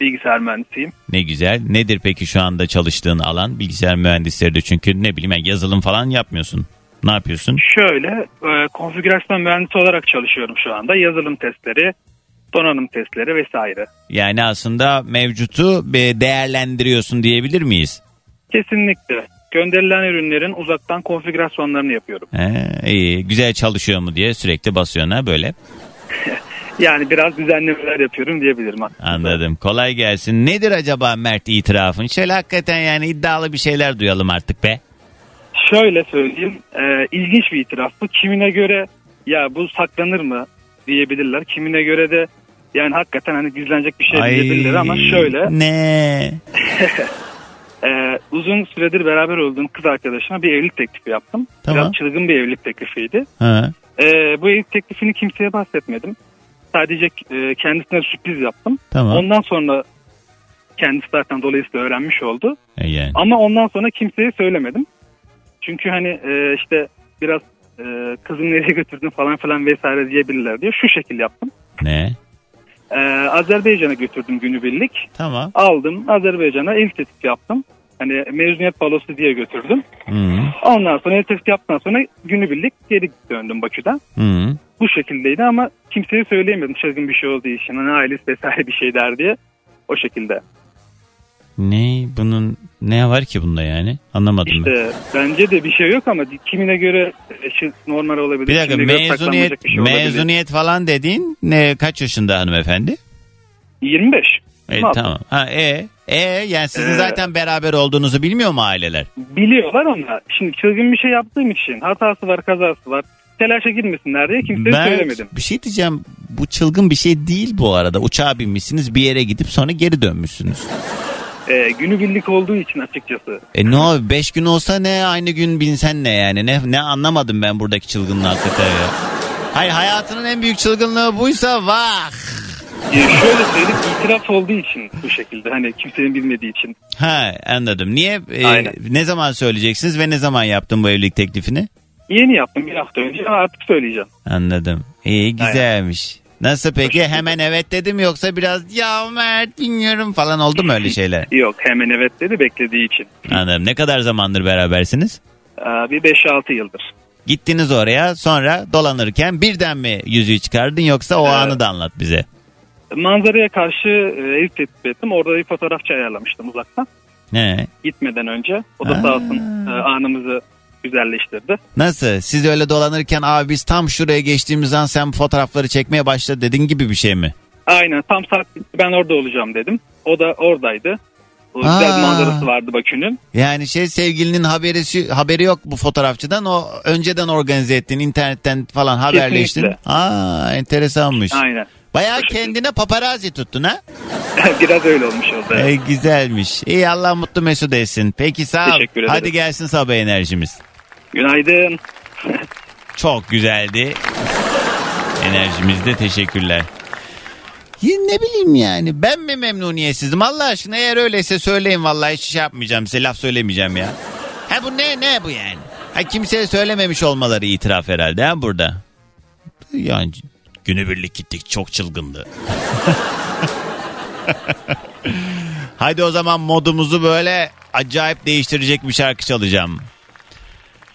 Bilgisayar mühendisiyim. Ne güzel. Nedir peki şu anda çalıştığın alan? Bilgisayar mühendisleri de çünkü ne bileyim yani yazılım falan yapmıyorsun. Ne yapıyorsun? Şöyle e, konfigürasyon mühendisi olarak çalışıyorum şu anda. Yazılım testleri, donanım testleri vesaire. Yani aslında mevcutu bir değerlendiriyorsun diyebilir miyiz? Kesinlikle. Gönderilen ürünlerin uzaktan konfigürasyonlarını yapıyorum. He, iyi. Güzel çalışıyor mu diye sürekli basıyorsun ha böyle. *laughs* Yani biraz düzenlemeler yapıyorum diyebilirim. Anladım. Kolay gelsin. Nedir acaba Mert itirafın? Şöyle hakikaten yani iddialı bir şeyler duyalım artık be. Şöyle söyleyeyim. e, ilginç bir itiraf bu. Kimine göre ya bu saklanır mı diyebilirler. Kimine göre de yani hakikaten hani gizlenecek bir şey diyebilirler ama şöyle. Ne? Ee, *laughs* uzun süredir beraber olduğum kız arkadaşıma bir evlilik teklifi yaptım. Tamam. Biraz çılgın bir evlilik teklifiydi. Ha. Ee, bu evlilik teklifini kimseye bahsetmedim. Sadece e, kendisine sürpriz yaptım. Tamam. Ondan sonra kendisi zaten dolayısıyla öğrenmiş oldu. E yani. Ama ondan sonra kimseye söylemedim. Çünkü hani e, işte biraz e, kızını nereye götürdün falan filan vesaire diyebilirler diye şu şekil yaptım. Ne? Ee, Azerbaycan'a götürdüm günübirlik. Tamam. Aldım Azerbaycan'a ilk tetkik yaptım. Hani mezuniyet balosu diye götürdüm. Hı. Ondan sonra tetkik yaptıktan sonra günübirlik geri döndüm Bakü'den. Hı. Bu şekildeydi ama kimseye söyleyemedim çılgın bir şey olduğu için. Hani ailesi vesaire bir şey der diye. O şekilde. Ne bunun ne var ki bunda yani? Anlamadım ben. İşte bence de bir şey yok ama kimine göre eşit normal olabilir. Bir dakika kimine mezuniyet bir şey olabilir. mezuniyet falan dediğin ne kaç yaşında hanımefendi? 25. E, tamam. Ha e e yani sizin Ee, zaten beraber olduğunuzu bilmiyor mu aileler? Biliyorlar ama şimdi çılgın bir şey yaptığım için hatası var kazası var. Telaşa girmesinler diye kimseye söylemedim. bir şey diyeceğim. Bu çılgın bir şey değil bu arada. Uçağa binmişsiniz bir yere gidip sonra geri dönmüşsünüz. Ee, günübirlik olduğu için açıkçası. E ne o 5 gün olsa ne aynı gün binsen ne yani ne ne anlamadım ben buradaki çılgınlığı hakikaten ya. Hayır hayatının en büyük çılgınlığı buysa vah. Ee, şöyle söyleyeyim itiraf olduğu için bu şekilde hani kimsenin bilmediği için. Ha anladım. Niye e, Aynen. ne zaman söyleyeceksiniz ve ne zaman yaptın bu evlilik teklifini? Yeni yaptım bir hafta önce ama artık söyleyeceğim. Anladım. İyi güzelmiş. Nasıl peki hemen evet dedim yoksa biraz ya Mert bilmiyorum falan oldu mu öyle şeyler? *laughs* Yok hemen evet dedi beklediği için. Anladım. Ne kadar zamandır berabersiniz? Ee, bir 5-6 yıldır. Gittiniz oraya sonra dolanırken birden mi yüzüğü çıkardın yoksa o Evet. anı da anlat bize. Manzaraya karşı e, ev teklif ettim. Orada bir fotoğrafçı ayarlamıştım uzaktan. Ne? Gitmeden önce. O da sağ olsun e, anımızı güzelleştirdi. Nasıl? Siz öyle dolanırken abi biz tam şuraya geçtiğimiz an sen fotoğrafları çekmeye başla dedin gibi bir şey mi? Aynen tam saat ben orada olacağım dedim. O da oradaydı. O güzel Aa. manzarası vardı Bakü'nün. Yani şey sevgilinin haberi haberi yok bu fotoğrafçıdan o önceden organize ettin internetten falan haberleştin. Kesinlikle. Aa enteresanmış. Aynen. Bayağı kendine paparazzi tuttun ha? *laughs* Biraz öyle olmuş oldu. E, güzelmiş. İyi Allah mutlu mesut etsin. Peki sağ ol. Teşekkür ederim. Hadi gelsin sabah enerjimiz. Günaydın. Çok güzeldi. Enerjimizde teşekkürler. Ya ne bileyim yani ben mi memnuniyetsizim Allah aşkına eğer öyleyse söyleyin vallahi hiç şey yapmayacağım size laf söylemeyeceğim ya. Ha bu ne ne bu yani? Ha kimseye söylememiş olmaları itiraf herhalde ha burada. Yani Günübirlik gittik çok çılgındı. *laughs* Haydi o zaman modumuzu böyle acayip değiştirecek bir şarkı çalacağım.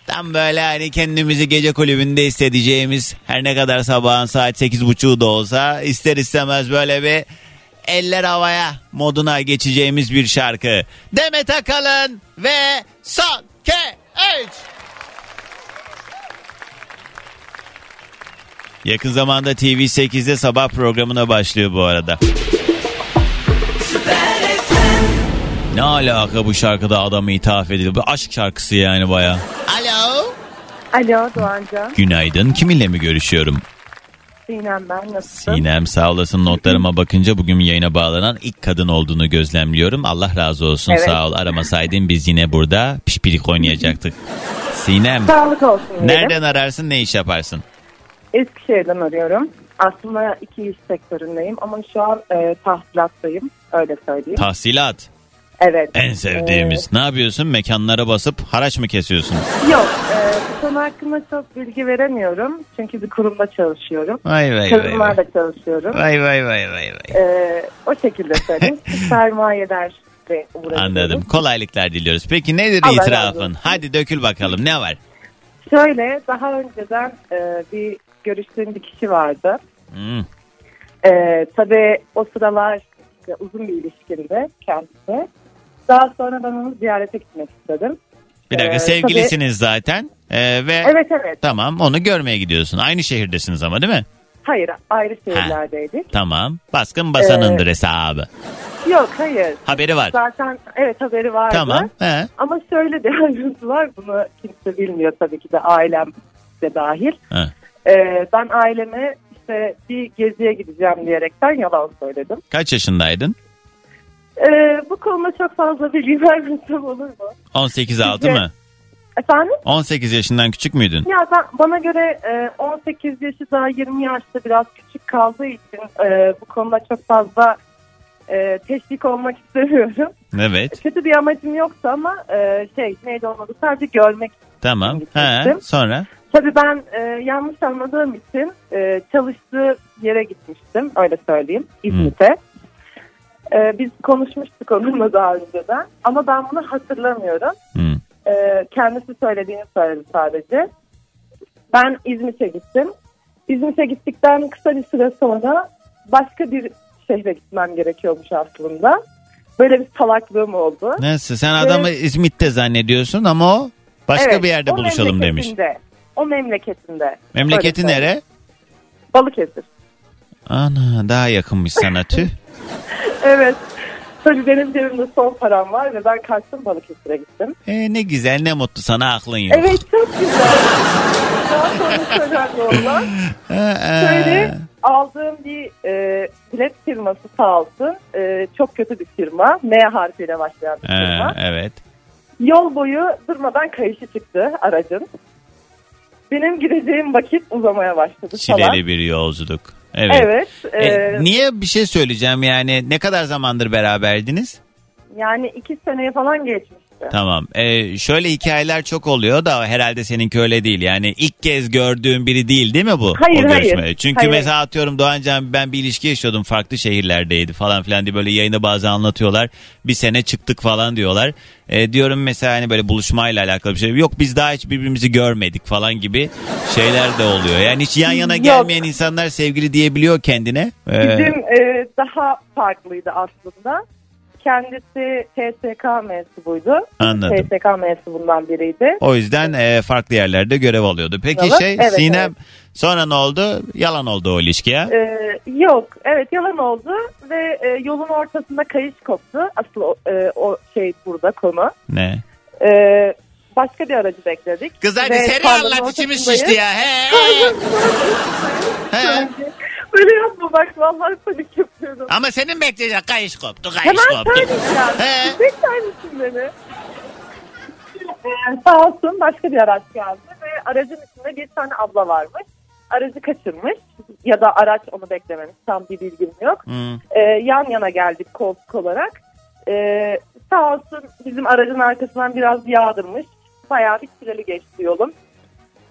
Tam böyle hani kendimizi gece kulübünde hissedeceğimiz her ne kadar sabahın saat 8.30'u da olsa ister istemez böyle bir eller havaya moduna geçeceğimiz bir şarkı. Demet Akalın ve son K3. Yakın zamanda TV8'de sabah programına başlıyor bu arada. Ne alaka bu şarkıda adamı ithaf edildi? Bu aşk şarkısı yani baya. Alo. Alo Doğancan. Günaydın. Kiminle mi görüşüyorum? Sinem ben nasılsın? Sinem sağ olasın notlarıma bakınca bugün yayına bağlanan ilk kadın olduğunu gözlemliyorum. Allah razı olsun Evet. sağ ol. Aramasaydın biz yine burada pişpirik oynayacaktık. *laughs* Sinem Sağlık olsun diyelim. nereden ararsın ne iş yaparsın? Eskişehir'den arıyorum. Aslında iki iş sektöründeyim ama şu an e, tahsilattayım. Öyle söyleyeyim. Tahsilat. evet. En sevdiğimiz. Ne yapıyorsun? Mekanlara basıp haraç mı kesiyorsun? Yok. E, bu konu hakkında çok bilgi veremiyorum. Çünkü bir kurumda çalışıyorum. Vay vay vay. vay. Kadınlarla çalışıyorum. Vay vay vay vay vay. E, o şekilde söyleyeyim. *laughs* Uğraşıyorum. Anladım. Kolaylıklar diliyoruz. Peki nedir Allah itirafın? Hadi dökül bakalım ne var? Şöyle daha önceden e, bir görüştüğüm bir kişi vardı. Hmm. Ee, tabii o sıralar işte uzun bir ilişkimde kendisi. Daha sonra ben onu ziyarete gitmek istedim. Bir dakika Ee, sevgilisiniz zaten Ee, ve Evet evet. tamam onu görmeye gidiyorsun. Aynı şehirdesiniz ama değil mi? Hayır ayrı şehirlerdeydik. Tamam. Baskın basanındır Ee, hesabı. Yok hayır. Haberi var. Zaten evet haberi vardı. Tamam. He. Ama şöyle *laughs* bir ayrıntı var. Bunu kimse bilmiyor tabii ki de ailem de dahil. He. Ee, ben aileme işte bir geziye gideceğim diyerekten yalan söyledim. Kaç yaşındaydın? Ee, bu konuda çok fazla bilgi *laughs* vermesem olur mu? 18 altı mı? Efendim? 18 yaşından küçük müydün? Ya ben, bana göre e, 18 yaşı daha 20 yaşta biraz küçük kaldığı için e, bu konuda çok fazla e, teşvik olmak *laughs* istemiyorum. Evet. Kötü bir amacım yoktu ama e, şey neydi olmadı sadece görmek. Tamam. Gitmiştim. Sonra? Tabii ben e, yanlış anladığım için e, çalıştığı yere gitmiştim öyle söyleyeyim İzmit'e. E, biz konuşmuştuk onunla daha önceden ama ben bunu hatırlamıyorum. Hmm. E, kendisi söylediğini söyledi sadece. Ben İzmit'e gittim. İzmit'e gittikten kısa bir süre sonra başka bir şehre gitmem gerekiyormuş aslında. Böyle bir salaklığım oldu. Nasıl? Sen adamı İzmit'te zannediyorsun ama o başka Evet, bir yerde o buluşalım demiş. memleketinde. O memleketinde. Memleketi Öyle nere? Balıkesir. Ana daha yakınmış sana tüh. *laughs* Evet. Tabii benim cebimde son param var ve ben kaçtım Balıkesir'e gittim. E, ne güzel ne mutlu sana aklın yok. Evet çok güzel. Daha sonra önemli olan. *laughs* Şöyle aldığım bir e, bilet firması sağ olsun. E, çok kötü bir firma. M harfiyle başlayan bir firma. evet. Yol boyu durmadan kayışı çıktı aracın. Benim gideceğim vakit uzamaya başladı falan. Çileli bir yolculuk. Evet. Evet. E, e, niye bir şey söyleyeceğim yani ne kadar zamandır beraberdiniz? yani iki seneye falan Tamam. E, şöyle hikayeler çok oluyor da herhalde seninki öyle değil. Yani ilk kez gördüğün biri değil değil mi bu? Hayır, o görüşme? hayır. Çünkü Hayır. mesela atıyorum Doğancan ben bir ilişki yaşıyordum farklı şehirlerdeydi falan filan diye böyle yayında bazen anlatıyorlar. Bir sene çıktık falan diyorlar. E, diyorum mesela hani böyle buluşmayla alakalı bir şey. Yok biz daha hiç birbirimizi görmedik falan gibi şeyler de oluyor. Yani hiç yan yana Yok. gelmeyen insanlar sevgili diyebiliyor kendine. E, Bizim e, daha farklıydı aslında. Kendisi TSK mensubuydu. Anladım. TSK mensubundan biriydi. O yüzden e, farklı yerlerde görev alıyordu. Peki Evet, şey evet, Sinem sonra ne oldu? Yalan oldu o ilişki ya. E, yok evet yalan oldu ve e, yolun ortasında kayış koptu. Asıl o, e, o şey burada konu. Ne? E, başka bir aracı bekledik. Kız hadi Ve seri anlat içimiz şişti ya. He. *laughs* He. Böyle yapma bak vallahi panik yapıyorum. Ama senin bekleyecek kayış koptu kayış Hemen koptu. söyleyeceğim. He. Bekler misin beni? Ee, sağ olsun başka bir araç geldi ve aracın içinde bir tane abla varmış. Aracı kaçırmış ya da araç onu beklememiş tam bir bilgim yok. Hı. Ee, yan yana geldik koltuk olarak. Ee, sağ olsun bizim aracın arkasından biraz yağdırmış. Bayağı bir çileli geçti yolum.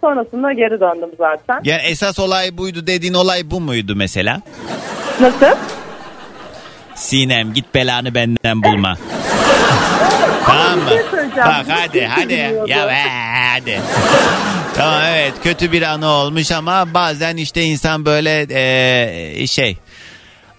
Sonrasında geri döndüm zaten. Yani esas olay buydu dediğin olay bu muydu mesela? Nasıl? Sinem git belanı benden bulma. tamam mı? şey. Bak hadi hadi. Ya be, hadi. tamam evet kötü bir anı olmuş ama bazen işte insan böyle eee, şey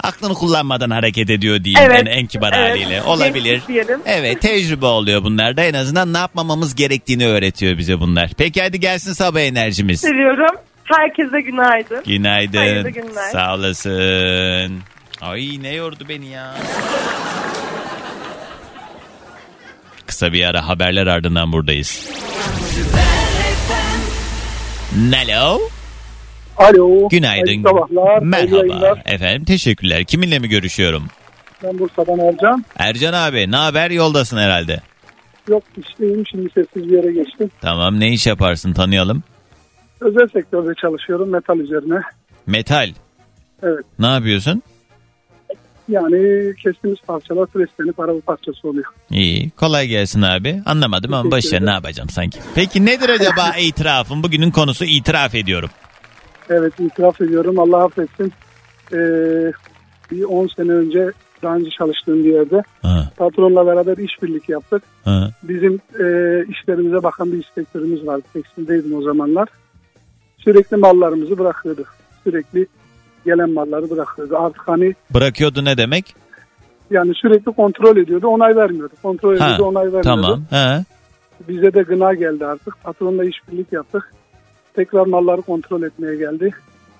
aklını kullanmadan hareket ediyor diyeyim Evet, en, en kibar evet. haliyle. Olabilir. Diyelim. Evet tecrübe oluyor bunlarda en azından ne yapmamamız gerektiğini öğretiyor bize bunlar. Peki hadi gelsin sabah enerjimiz. Seviyorum. Herkese günaydın. Günaydın. Hayırlı günler. Sağ olasın. Ay ne yordu beni ya. Kısa bir ara haberler ardından buradayız. Hello. Alo. Günaydın. Hayırlı sabahlar. Merhaba. Efendim teşekkürler. Kiminle mi görüşüyorum? Ben Bursa'dan Ercan. Ercan abi ne haber yoldasın herhalde. Yok işteyim şimdi sessiz bir yere geçtim. Tamam ne iş yaparsın tanıyalım. Özel sektörde çalışıyorum metal üzerine. Metal. Evet. Ne yapıyorsun? Yani kestiğimiz parçalar preslenip araba parçası oluyor. İyi kolay gelsin abi. Anlamadım ama ederim. ne yapacağım sanki. Peki nedir acaba *laughs* itirafın? Bugünün konusu itiraf ediyorum. Evet itiraf ediyorum Allah affetsin. Ee, bir 10 sene önce daha önce çalıştığım bir yerde Ha, patronla beraber işbirlik yaptık. ha. Bizim e, işlerimize bakan bir inspektörümüz vardı. Tekstildeydim o zamanlar. Sürekli mallarımızı bırakıyordu. Sürekli gelen malları bırakıyordu. Artık hani Bırakıyordu ne demek? yani sürekli kontrol ediyordu. Onay vermiyordu. Kontrol Ha, ediyordu. onay vermiyordu. Tamam. Ha. Bize de gına geldi artık. Patronla işbirlik yaptık. Tekrar malları kontrol etmeye geldi.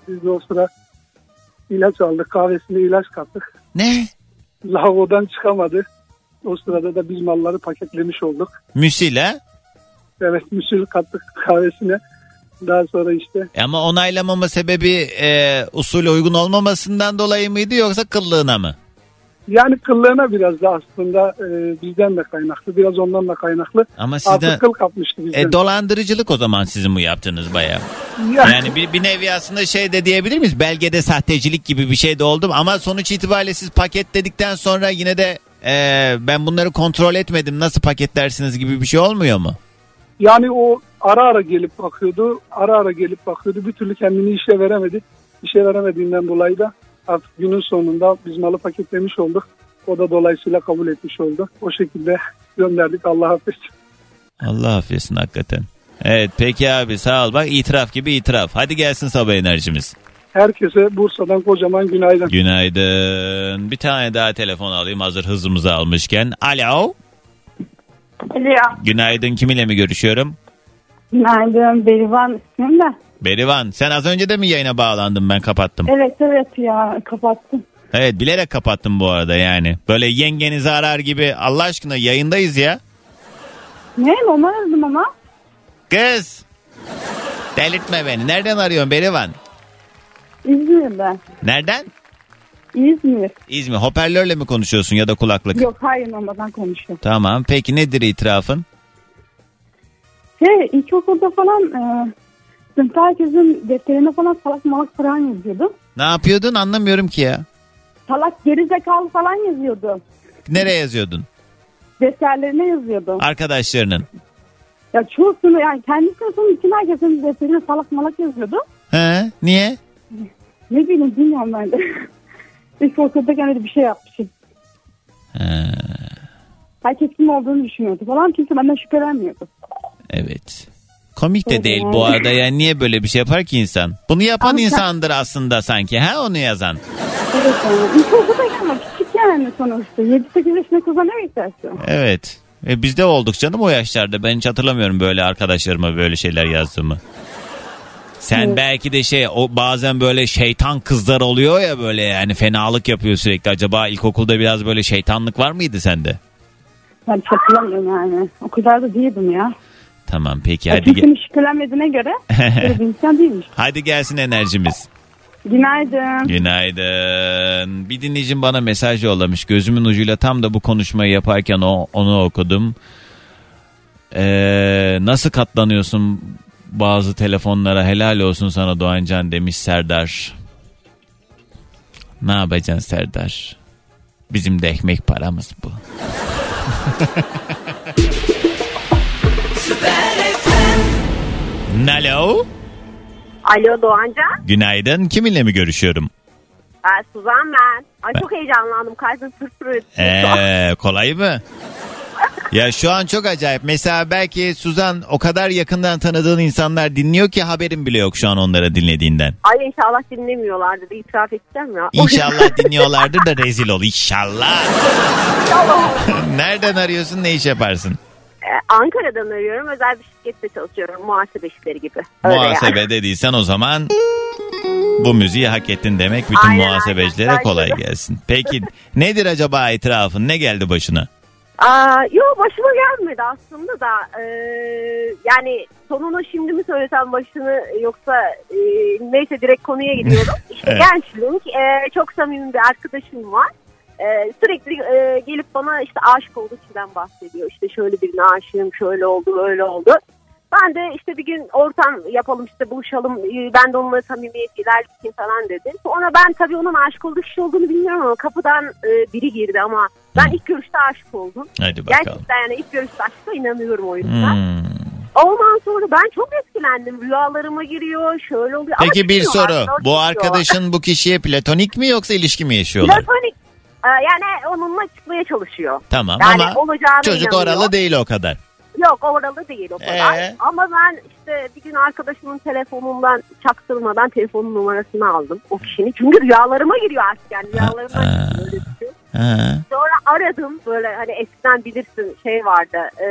Biz de o sıra ilaç aldık. Kahvesine ilaç kattık. Ne? Lavabodan çıkamadı. O sırada da biz malları paketlemiş olduk. Müsile. Evet müsül kattık kahvesine. Daha sonra işte Ama onaylamama sebebi e, usule uygun olmamasından dolayı mıydı yoksa kıllığına mı? Yani kıllığına biraz da aslında e, bizden de kaynaklı. Biraz ondan da kaynaklı. Ama sizden Artık kıl kapmıştı bizden. e, dolandırıcılık o zaman sizin bu yaptığınız bayağı. Yani- Yani bir, bir nevi aslında şey de diyebilir miyiz? Belgede sahtecilik gibi bir şey de oldu ama sonuç itibariyle siz paketledikten sonra yine de e, ben bunları kontrol etmedim nasıl paketlersiniz gibi bir şey olmuyor mu? Yani o ara ara gelip bakıyordu. Ara ara gelip bakıyordu. Bir türlü kendini işe veremedi. İşe veremediğinden dolayı da artık günün sonunda biz malı paketlemiş olduk. O da dolayısıyla kabul etmiş oldu. O şekilde gönderdik Allah affetsin. Allah affetsin hakikaten. Evet peki abi sağ ol bak itiraf gibi itiraf. Hadi gelsin sabah enerjimiz. Herkese Bursa'dan kocaman günaydın. Günaydın. Bir tane daha telefon alayım hazır hızımızı almışken. Alo. Alo. Günaydın kiminle mi görüşüyorum? Günaydın. Berivan ismim de. Berivan sen az önce de mi yayına bağlandın ben kapattım. Evet evet ya kapattım. Evet bilerek kapattım bu arada yani. Böyle yengenizi arar gibi Allah aşkına yayındayız ya. Ne normal aradım ama. Kız. Delirtme beni. Nereden arıyorsun Berivan? İzmir'de. Nereden? İzmir. İzmir. Hoparlörle mi konuşuyorsun ya da kulaklık? Yok hayır normalden konuşuyorum. Tamam. Peki nedir itirafın? Şey ilkokulda falan e, sınıfta herkesin defterine falan salak malak falan yazıyordu. Ne yapıyordun anlamıyorum ki ya. Salak gerizekalı falan yazıyordu. Nereye yazıyordun? Defterlerine yazıyordu. Arkadaşlarının. Ya çoğu sınıf yani kendi sınıfının için herkesin defterine salak malak yazıyordu. He? Niye? Ne bileyim bilmiyorum ben de. *laughs* İlkokuldayken öyle bir şey yapmışım. He, Herkes kim olduğunu düşünüyordu falan. Kimse benden şüphelenmiyordu. evet. Komik de değil bu arada yani niye böyle bir şey yapar ki insan? Bunu yapan Ama insandır aslında sanki ha onu yazan. Evet yani. İlkokuldayken ama küçük yani sonuçta. 7-8 yaşında ne beklersin? Evet. E bizde olduk canım o yaşlarda. Ben hiç hatırlamıyorum böyle arkadaşlarıma böyle şeyler yazdığımı. Sen Evet. belki de şey o bazen böyle şeytan kızlar oluyor ya böyle yani fenalık yapıyor sürekli. Acaba ilkokulda biraz böyle şeytanlık var mıydı sende? Ben hatırlamıyorum yani. O kadar da değildim ya. Tamam peki ya hadi gel. kimsenin şüphelenmediğine göre *laughs* böyle bir insan değilmiş. Hadi gelsin enerjimiz. Günaydın. Günaydın. Bir dinleyicim bana mesaj yollamış. Gözümün ucuyla tam da bu konuşmayı yaparken o, onu okudum. Ee, nasıl katlanıyorsun bazı telefonlara helal olsun sana Doğancan demiş Serdar. Ne yapacaksın Serdar? Bizim de ekmek paramız bu. *laughs* Alo. Alo Doğancan. Günaydın. Kiminle mi görüşüyorum? Ben Suzan ben. Ay çok heyecanlandım. Kalbim ötüyor. Ee, kolay mı? *laughs* Ya şu an çok acayip. Mesela belki Suzan o kadar yakından tanıdığın insanlar dinliyor ki haberin bile yok şu an onlara dinlediğinden. Ay inşallah dinlemiyorlardır. İtiraf edeceğim ya. İnşallah *laughs* dinliyorlardır da rezil ol. İnşallah. *laughs* Nereden arıyorsun ne iş yaparsın? Ee, Ankara'dan arıyorum. Özel bir şirkette çalışıyorum. Muhasebe işleri gibi. Öyle Muhasebe yani. dediysen o zaman bu müziği hak ettin demek. Bütün Aynen, muhasebecilere aynen. kolay gelsin. Peki *laughs* nedir acaba itirafın? Ne geldi başına? Aa, yok başıma gelmedi aslında da. e, yani sonunu şimdi mi söylesem başını yoksa e, neyse direkt konuya gidiyorum. *laughs* İşte Evet. gençliğim. E, çok samimi bir arkadaşım var. E, sürekli e, gelip bana işte aşık olduğu kişiden bahsediyor. İşte şöyle birine aşığım, şöyle oldu, öyle oldu. Ben de işte bir gün ortam yapalım işte buluşalım. e, Ben de onunla samimiyet ilerleteyim falan dedim. Sonra ben tabii onun aşık olduğu kişi olduğunu bilmiyorum ama kapıdan e, biri girdi ama ben ilk görüşte aşık oldum. Hadi bakalım. Gerçekten yani ilk görüşte aşka inanıyorum o yüzden. Hmm. Ondan sonra ben çok etkilendim. Rüyalarıma giriyor, şöyle oluyor. Ama Peki bir çıkıyor, soru. Bu arkadaşın bu kişiye platonik mi yoksa ilişki mi yaşıyorlar? Platonik. E, Yani onunla çıkmaya çalışıyor. Tamam Yani ama olacağına çocuk inanıyor. oralı değil o kadar. Yok oralı değil o kadar. Ee? Ama ben işte bir gün arkadaşımın telefonundan çaktırmadan telefonun numarasını aldım o kişinin. Çünkü rüyalarıma giriyor artık yani rüyalarıma giriyor. şey. Sonra aradım böyle hani eskiden bilirsin şey vardı. E,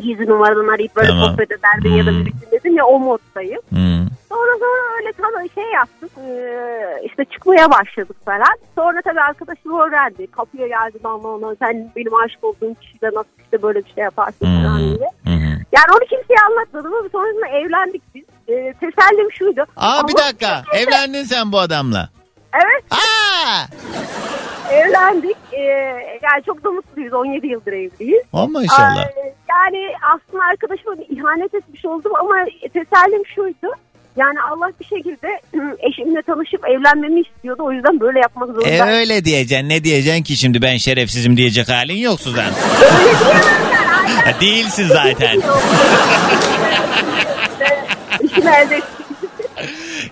gizli numaradan arayıp böyle Tamam. sohbet ederdin ya da Hmm. birisi dedim ya o moddayım. Hmm. Sonra sonra öyle tabii şey yaptık. Ee, işte çıkmaya başladık falan. Sonra tabii arkadaşım öğrendi. Kapıya geldi bana ona sen benim aşık olduğum kişiyle nasıl işte böyle bir şey yaparsın falan diye. Yani onu kimseye anlatmadım ama sonrasında evlendik biz. Ee, tesellim şuydu. Aa bir Ama- dakika. *laughs* Evlendin sen bu adamla. Evet. Aa! Evlendik. Ee, yani çok da mutluyuz. 17 yıldır evliyiz. O maşallah. Ee, yani aslında arkadaşıma bir ihanet etmiş oldum ama tesellim şuydu. Yani Allah bir şekilde *clears throat* eşimle tanışıp evlenmemi istiyordu. O yüzden böyle yapmak zorunda. E öyle diyeceksin. Ne diyeceksin ki şimdi ben şerefsizim diyecek halin yok Suzan. Değilsin zaten. *laughs* İşimi elde.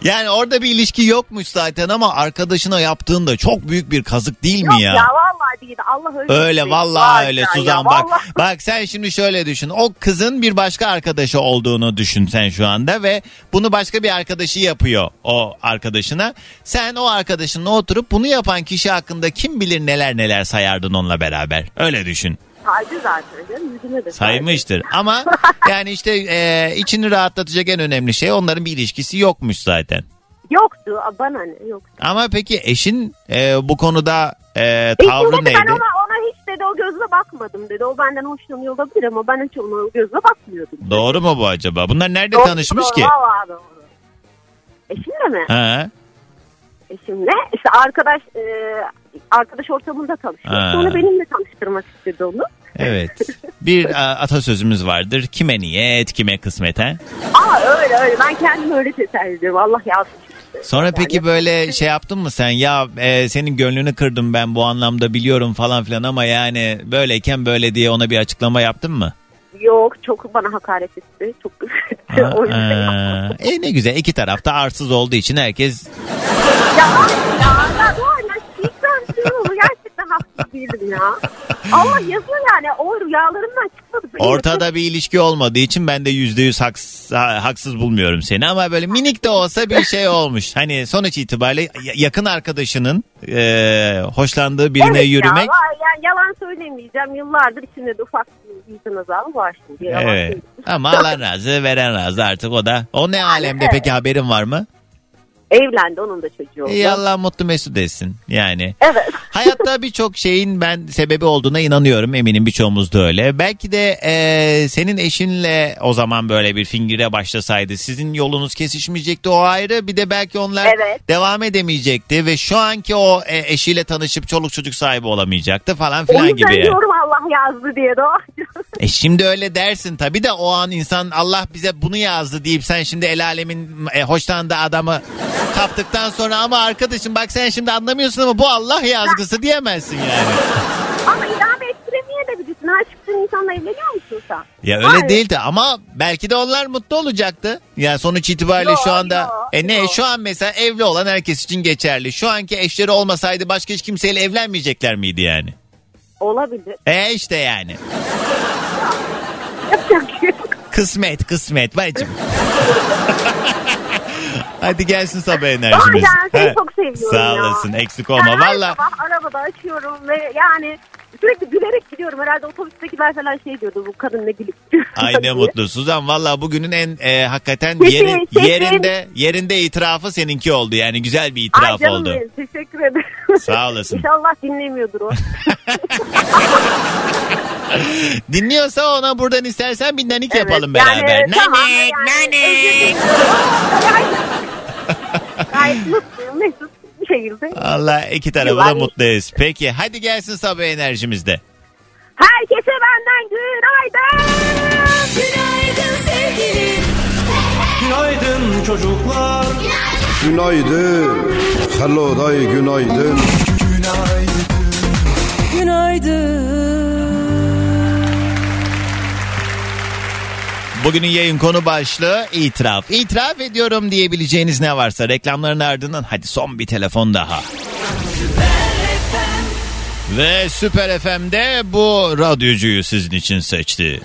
Yani orada bir ilişki yokmuş zaten ama arkadaşına yaptığın da çok büyük bir kazık değil mi Yok ya? ya vallahi değil. Allah öyle. Öyle vallahi öyle ya, Suzan ya, bak. vallahi. Bak sen şimdi şöyle düşün. O kızın bir başka arkadaşı olduğunu düşün sen şu anda ve bunu başka bir arkadaşı yapıyor o arkadaşına. Sen o arkadaşınla oturup bunu yapan kişi hakkında kim bilir neler neler sayardın onunla beraber. Öyle düşün. Saydı zaten. Yüzüme de. Saymıştır ama *laughs* yani işte e, içini rahatlatacak en önemli şey onların bir ilişkisi yokmuş zaten. Yoktu. Bana ne? Yok. Ama peki eşin e, bu konuda e, Eşim tavrı dedi neydi? ben ona, ona hiç dedi o gözle bakmadım dedi. O benden hoşlanıyor olabilir ama ben hiç ona o gözle bakmıyordum. Doğru mu bu acaba? Bunlar nerede Doğru, tanışmış doğru, ki? Vallahi doğru. Eşimle mi? Ha? Eşimle. İşte arkadaş e, arkadaş ortamında tanıştık. Ha. Sonra benimle tanıştırmak istedi onu. Evet. Bir a, atasözümüz vardır. Kime niyet, kime kısmet ha? Aa öyle öyle. Ben kendimi öyle teselli ediyorum. Allah işte. Sonra peki böyle şey yaptın mı sen? Ya e, senin gönlünü kırdım ben bu anlamda biliyorum falan filan ama yani böyleyken böyle diye ona bir açıklama yaptın mı? Yok çok bana hakaret etti. Çok etti. *laughs* o yüzden. Aa, e ne güzel iki tarafta arsız olduğu için herkes Ya ya ya ama gerçekten haksız değilim ya. Allah yazıyor yani. O rüyalarımdan çıkmadı. benim. ortada bir ilişki olmadığı için ben de yüzde yüz haks, ha- haksız bulmuyorum seni ama böyle minik de olsa bir şey olmuş. Hani sonuç itibariyle ya- yakın arkadaşının e, hoşlandığı birine evet yürümek Ya, yani yalan söylemeyeceğim. Yıllardır içinde de ufak vicdan azabı var şimdi. Evet. Ama alan razı veren razı artık o da. O ne alemde evet. peki haberin var mı? Evlendi onun da çocuğu oldu. İyi Allah mutlu mesut etsin yani. Evet. *laughs* Hayatta birçok şeyin ben sebebi olduğuna inanıyorum eminim birçoğumuz da öyle. Belki de e, senin eşinle o zaman böyle bir fingire başlasaydı sizin yolunuz kesişmeyecekti o ayrı. Bir de belki onlar Evet. devam edemeyecekti ve şu anki o e, eşiyle tanışıp çoluk çocuk sahibi olamayacaktı falan O filan yüzden gibi. yani. diyorum Allah yazdı diye de o. *laughs* E şimdi öyle dersin tabii de o an insan Allah bize bunu yazdı deyip sen şimdi el alemin e, hoşlandığı adamı kaptıktan sonra ama arkadaşım bak sen şimdi anlamıyorsun ama bu Allah yazgısı diyemezsin yani. Ama idame ettiremeye de bilirsin. Aşıksın insanla evleniyor musun sen? Ya öyle Hayır. değildi ama belki de onlar mutlu olacaktı. Yani sonuç itibariyle Yok, şu anda yok, e ne yok. şu an mesela evli olan herkes için geçerli. Şu anki eşleri olmasaydı başka hiç kimseyle evlenmeyecekler miydi yani? Olabilir. E işte yani. *laughs* Yapacak şey. Kısmet kısmet bacım. *laughs* Hadi gelsin sabah enerjimiz. Aa, ben seni çok seviyorum Sağ ya. olasın eksik olma. Ben her Valla sabah arabada açıyorum ve yani sürekli gülerek gidiyorum. Herhalde otobüstekiler falan şey diyordu bu kadın ne gülüp *laughs* gidiyor ay ne diye. mutlu Suzan. Valla bugünün en e, hakikaten yeri- yerinde yerinde itirafı seninki oldu. Yani güzel bir Ay itiraf canım oldu. benim teşekkür ederim. Sağ olasın. *laughs* İnşallah dinlemiyordur o. *laughs* Dinliyorsa ona buradan istersen bir nanik yapalım beraber. tamam, nanik yani, nanik. Gayet mutluyum Mesut bir şekilde. Allah iki tarafı da mutluyuz. Peki hadi gelsin sabah enerjimizde. Herkese benden günaydın. Günaydın sevgilim. Günaydın çocuklar. Günaydın. Hello day günaydın. Bugünün yayın konu başlığı itiraf. İtiraf ediyorum diyebileceğiniz ne varsa reklamların ardından hadi son bir telefon daha. Ve Süper FM'de bu radyocuyu sizin için seçti.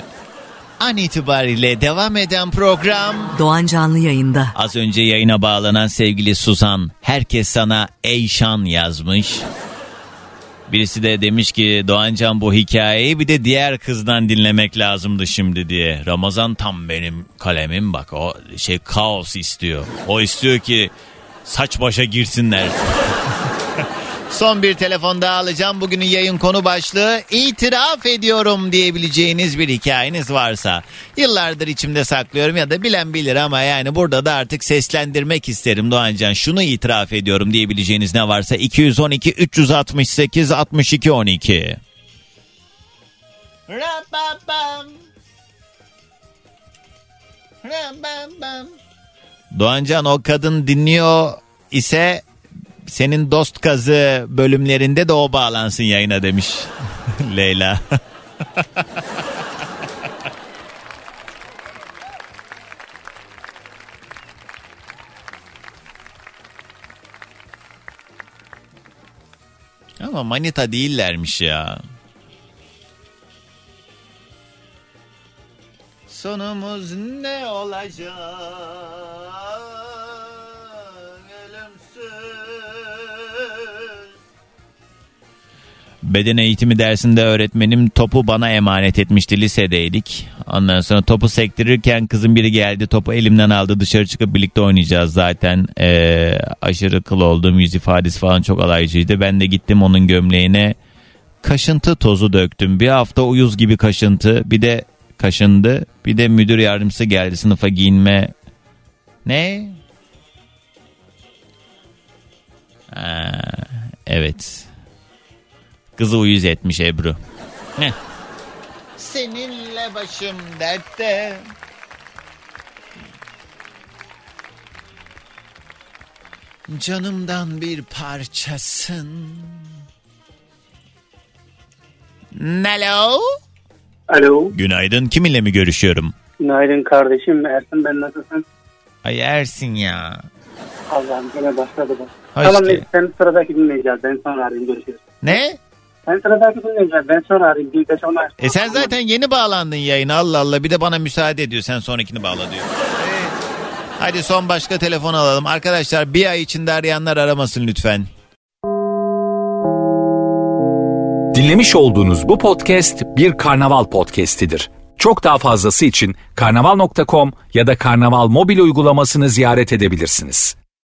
An itibariyle devam eden program Doğan Canlı yayında. Az önce yayına bağlanan sevgili Suzan herkes sana Eyşan yazmış. Birisi de demiş ki Doğancan bu hikayeyi bir de diğer kızdan dinlemek lazımdı şimdi diye. Ramazan tam benim kalemim bak o şey kaos istiyor. O istiyor ki saç başa girsinler. *laughs* Son bir telefon daha alacağım. Bugünün yayın konu başlığı itiraf ediyorum diyebileceğiniz bir hikayeniz varsa. Yıllardır içimde saklıyorum ya da bilen bilir ama yani burada da artık seslendirmek isterim Doğancan. Şunu itiraf ediyorum diyebileceğiniz ne varsa 212 368 62 12. Doğancan o kadın dinliyor ise senin dost kazı bölümlerinde de o bağlansın yayına demiş *laughs* Leyla. *laughs* Ama manita değillermiş ya. Sonumuz ne olacak? Beden eğitimi dersinde öğretmenim topu bana emanet etmişti lisedeydik. Ondan sonra topu sektirirken kızın biri geldi topu elimden aldı dışarı çıkıp birlikte oynayacağız zaten. Ee, aşırı kıl olduğum yüz ifadesi falan çok alaycıydı. Ben de gittim onun gömleğine kaşıntı tozu döktüm. Bir hafta uyuz gibi kaşıntı bir de kaşındı. Bir de müdür yardımcısı geldi sınıfa giyinme. Ne? Ha, evet. Kızı uyuz etmiş Ebru. Heh. Seninle başım dertte. Canımdan bir parçasın. Hello. Alo. Günaydın. Kiminle mi görüşüyorum? Günaydın kardeşim. Ersin ben nasılsın? Ay Ersin ya. Allah'ım yine başladı bu. Hoş tamam neyse sen sıradaki dinleyeceğiz. Ben sonra arayayım görüşürüz. Ne? Sen sıradaki dinleyeceğiz. Ben sonra arayayım. Bir beş ona. E sen zaten yeni bağlandın yayına Allah Allah bir de bana müsaade ediyor sen sonrakini bağla diyor. Hadi son başka telefon alalım. Arkadaşlar bir ay içinde arayanlar aramasın lütfen. Dinlemiş olduğunuz bu podcast bir karnaval podcastidir. Çok daha fazlası için karnaval.com ya da karnaval mobil uygulamasını ziyaret edebilirsiniz.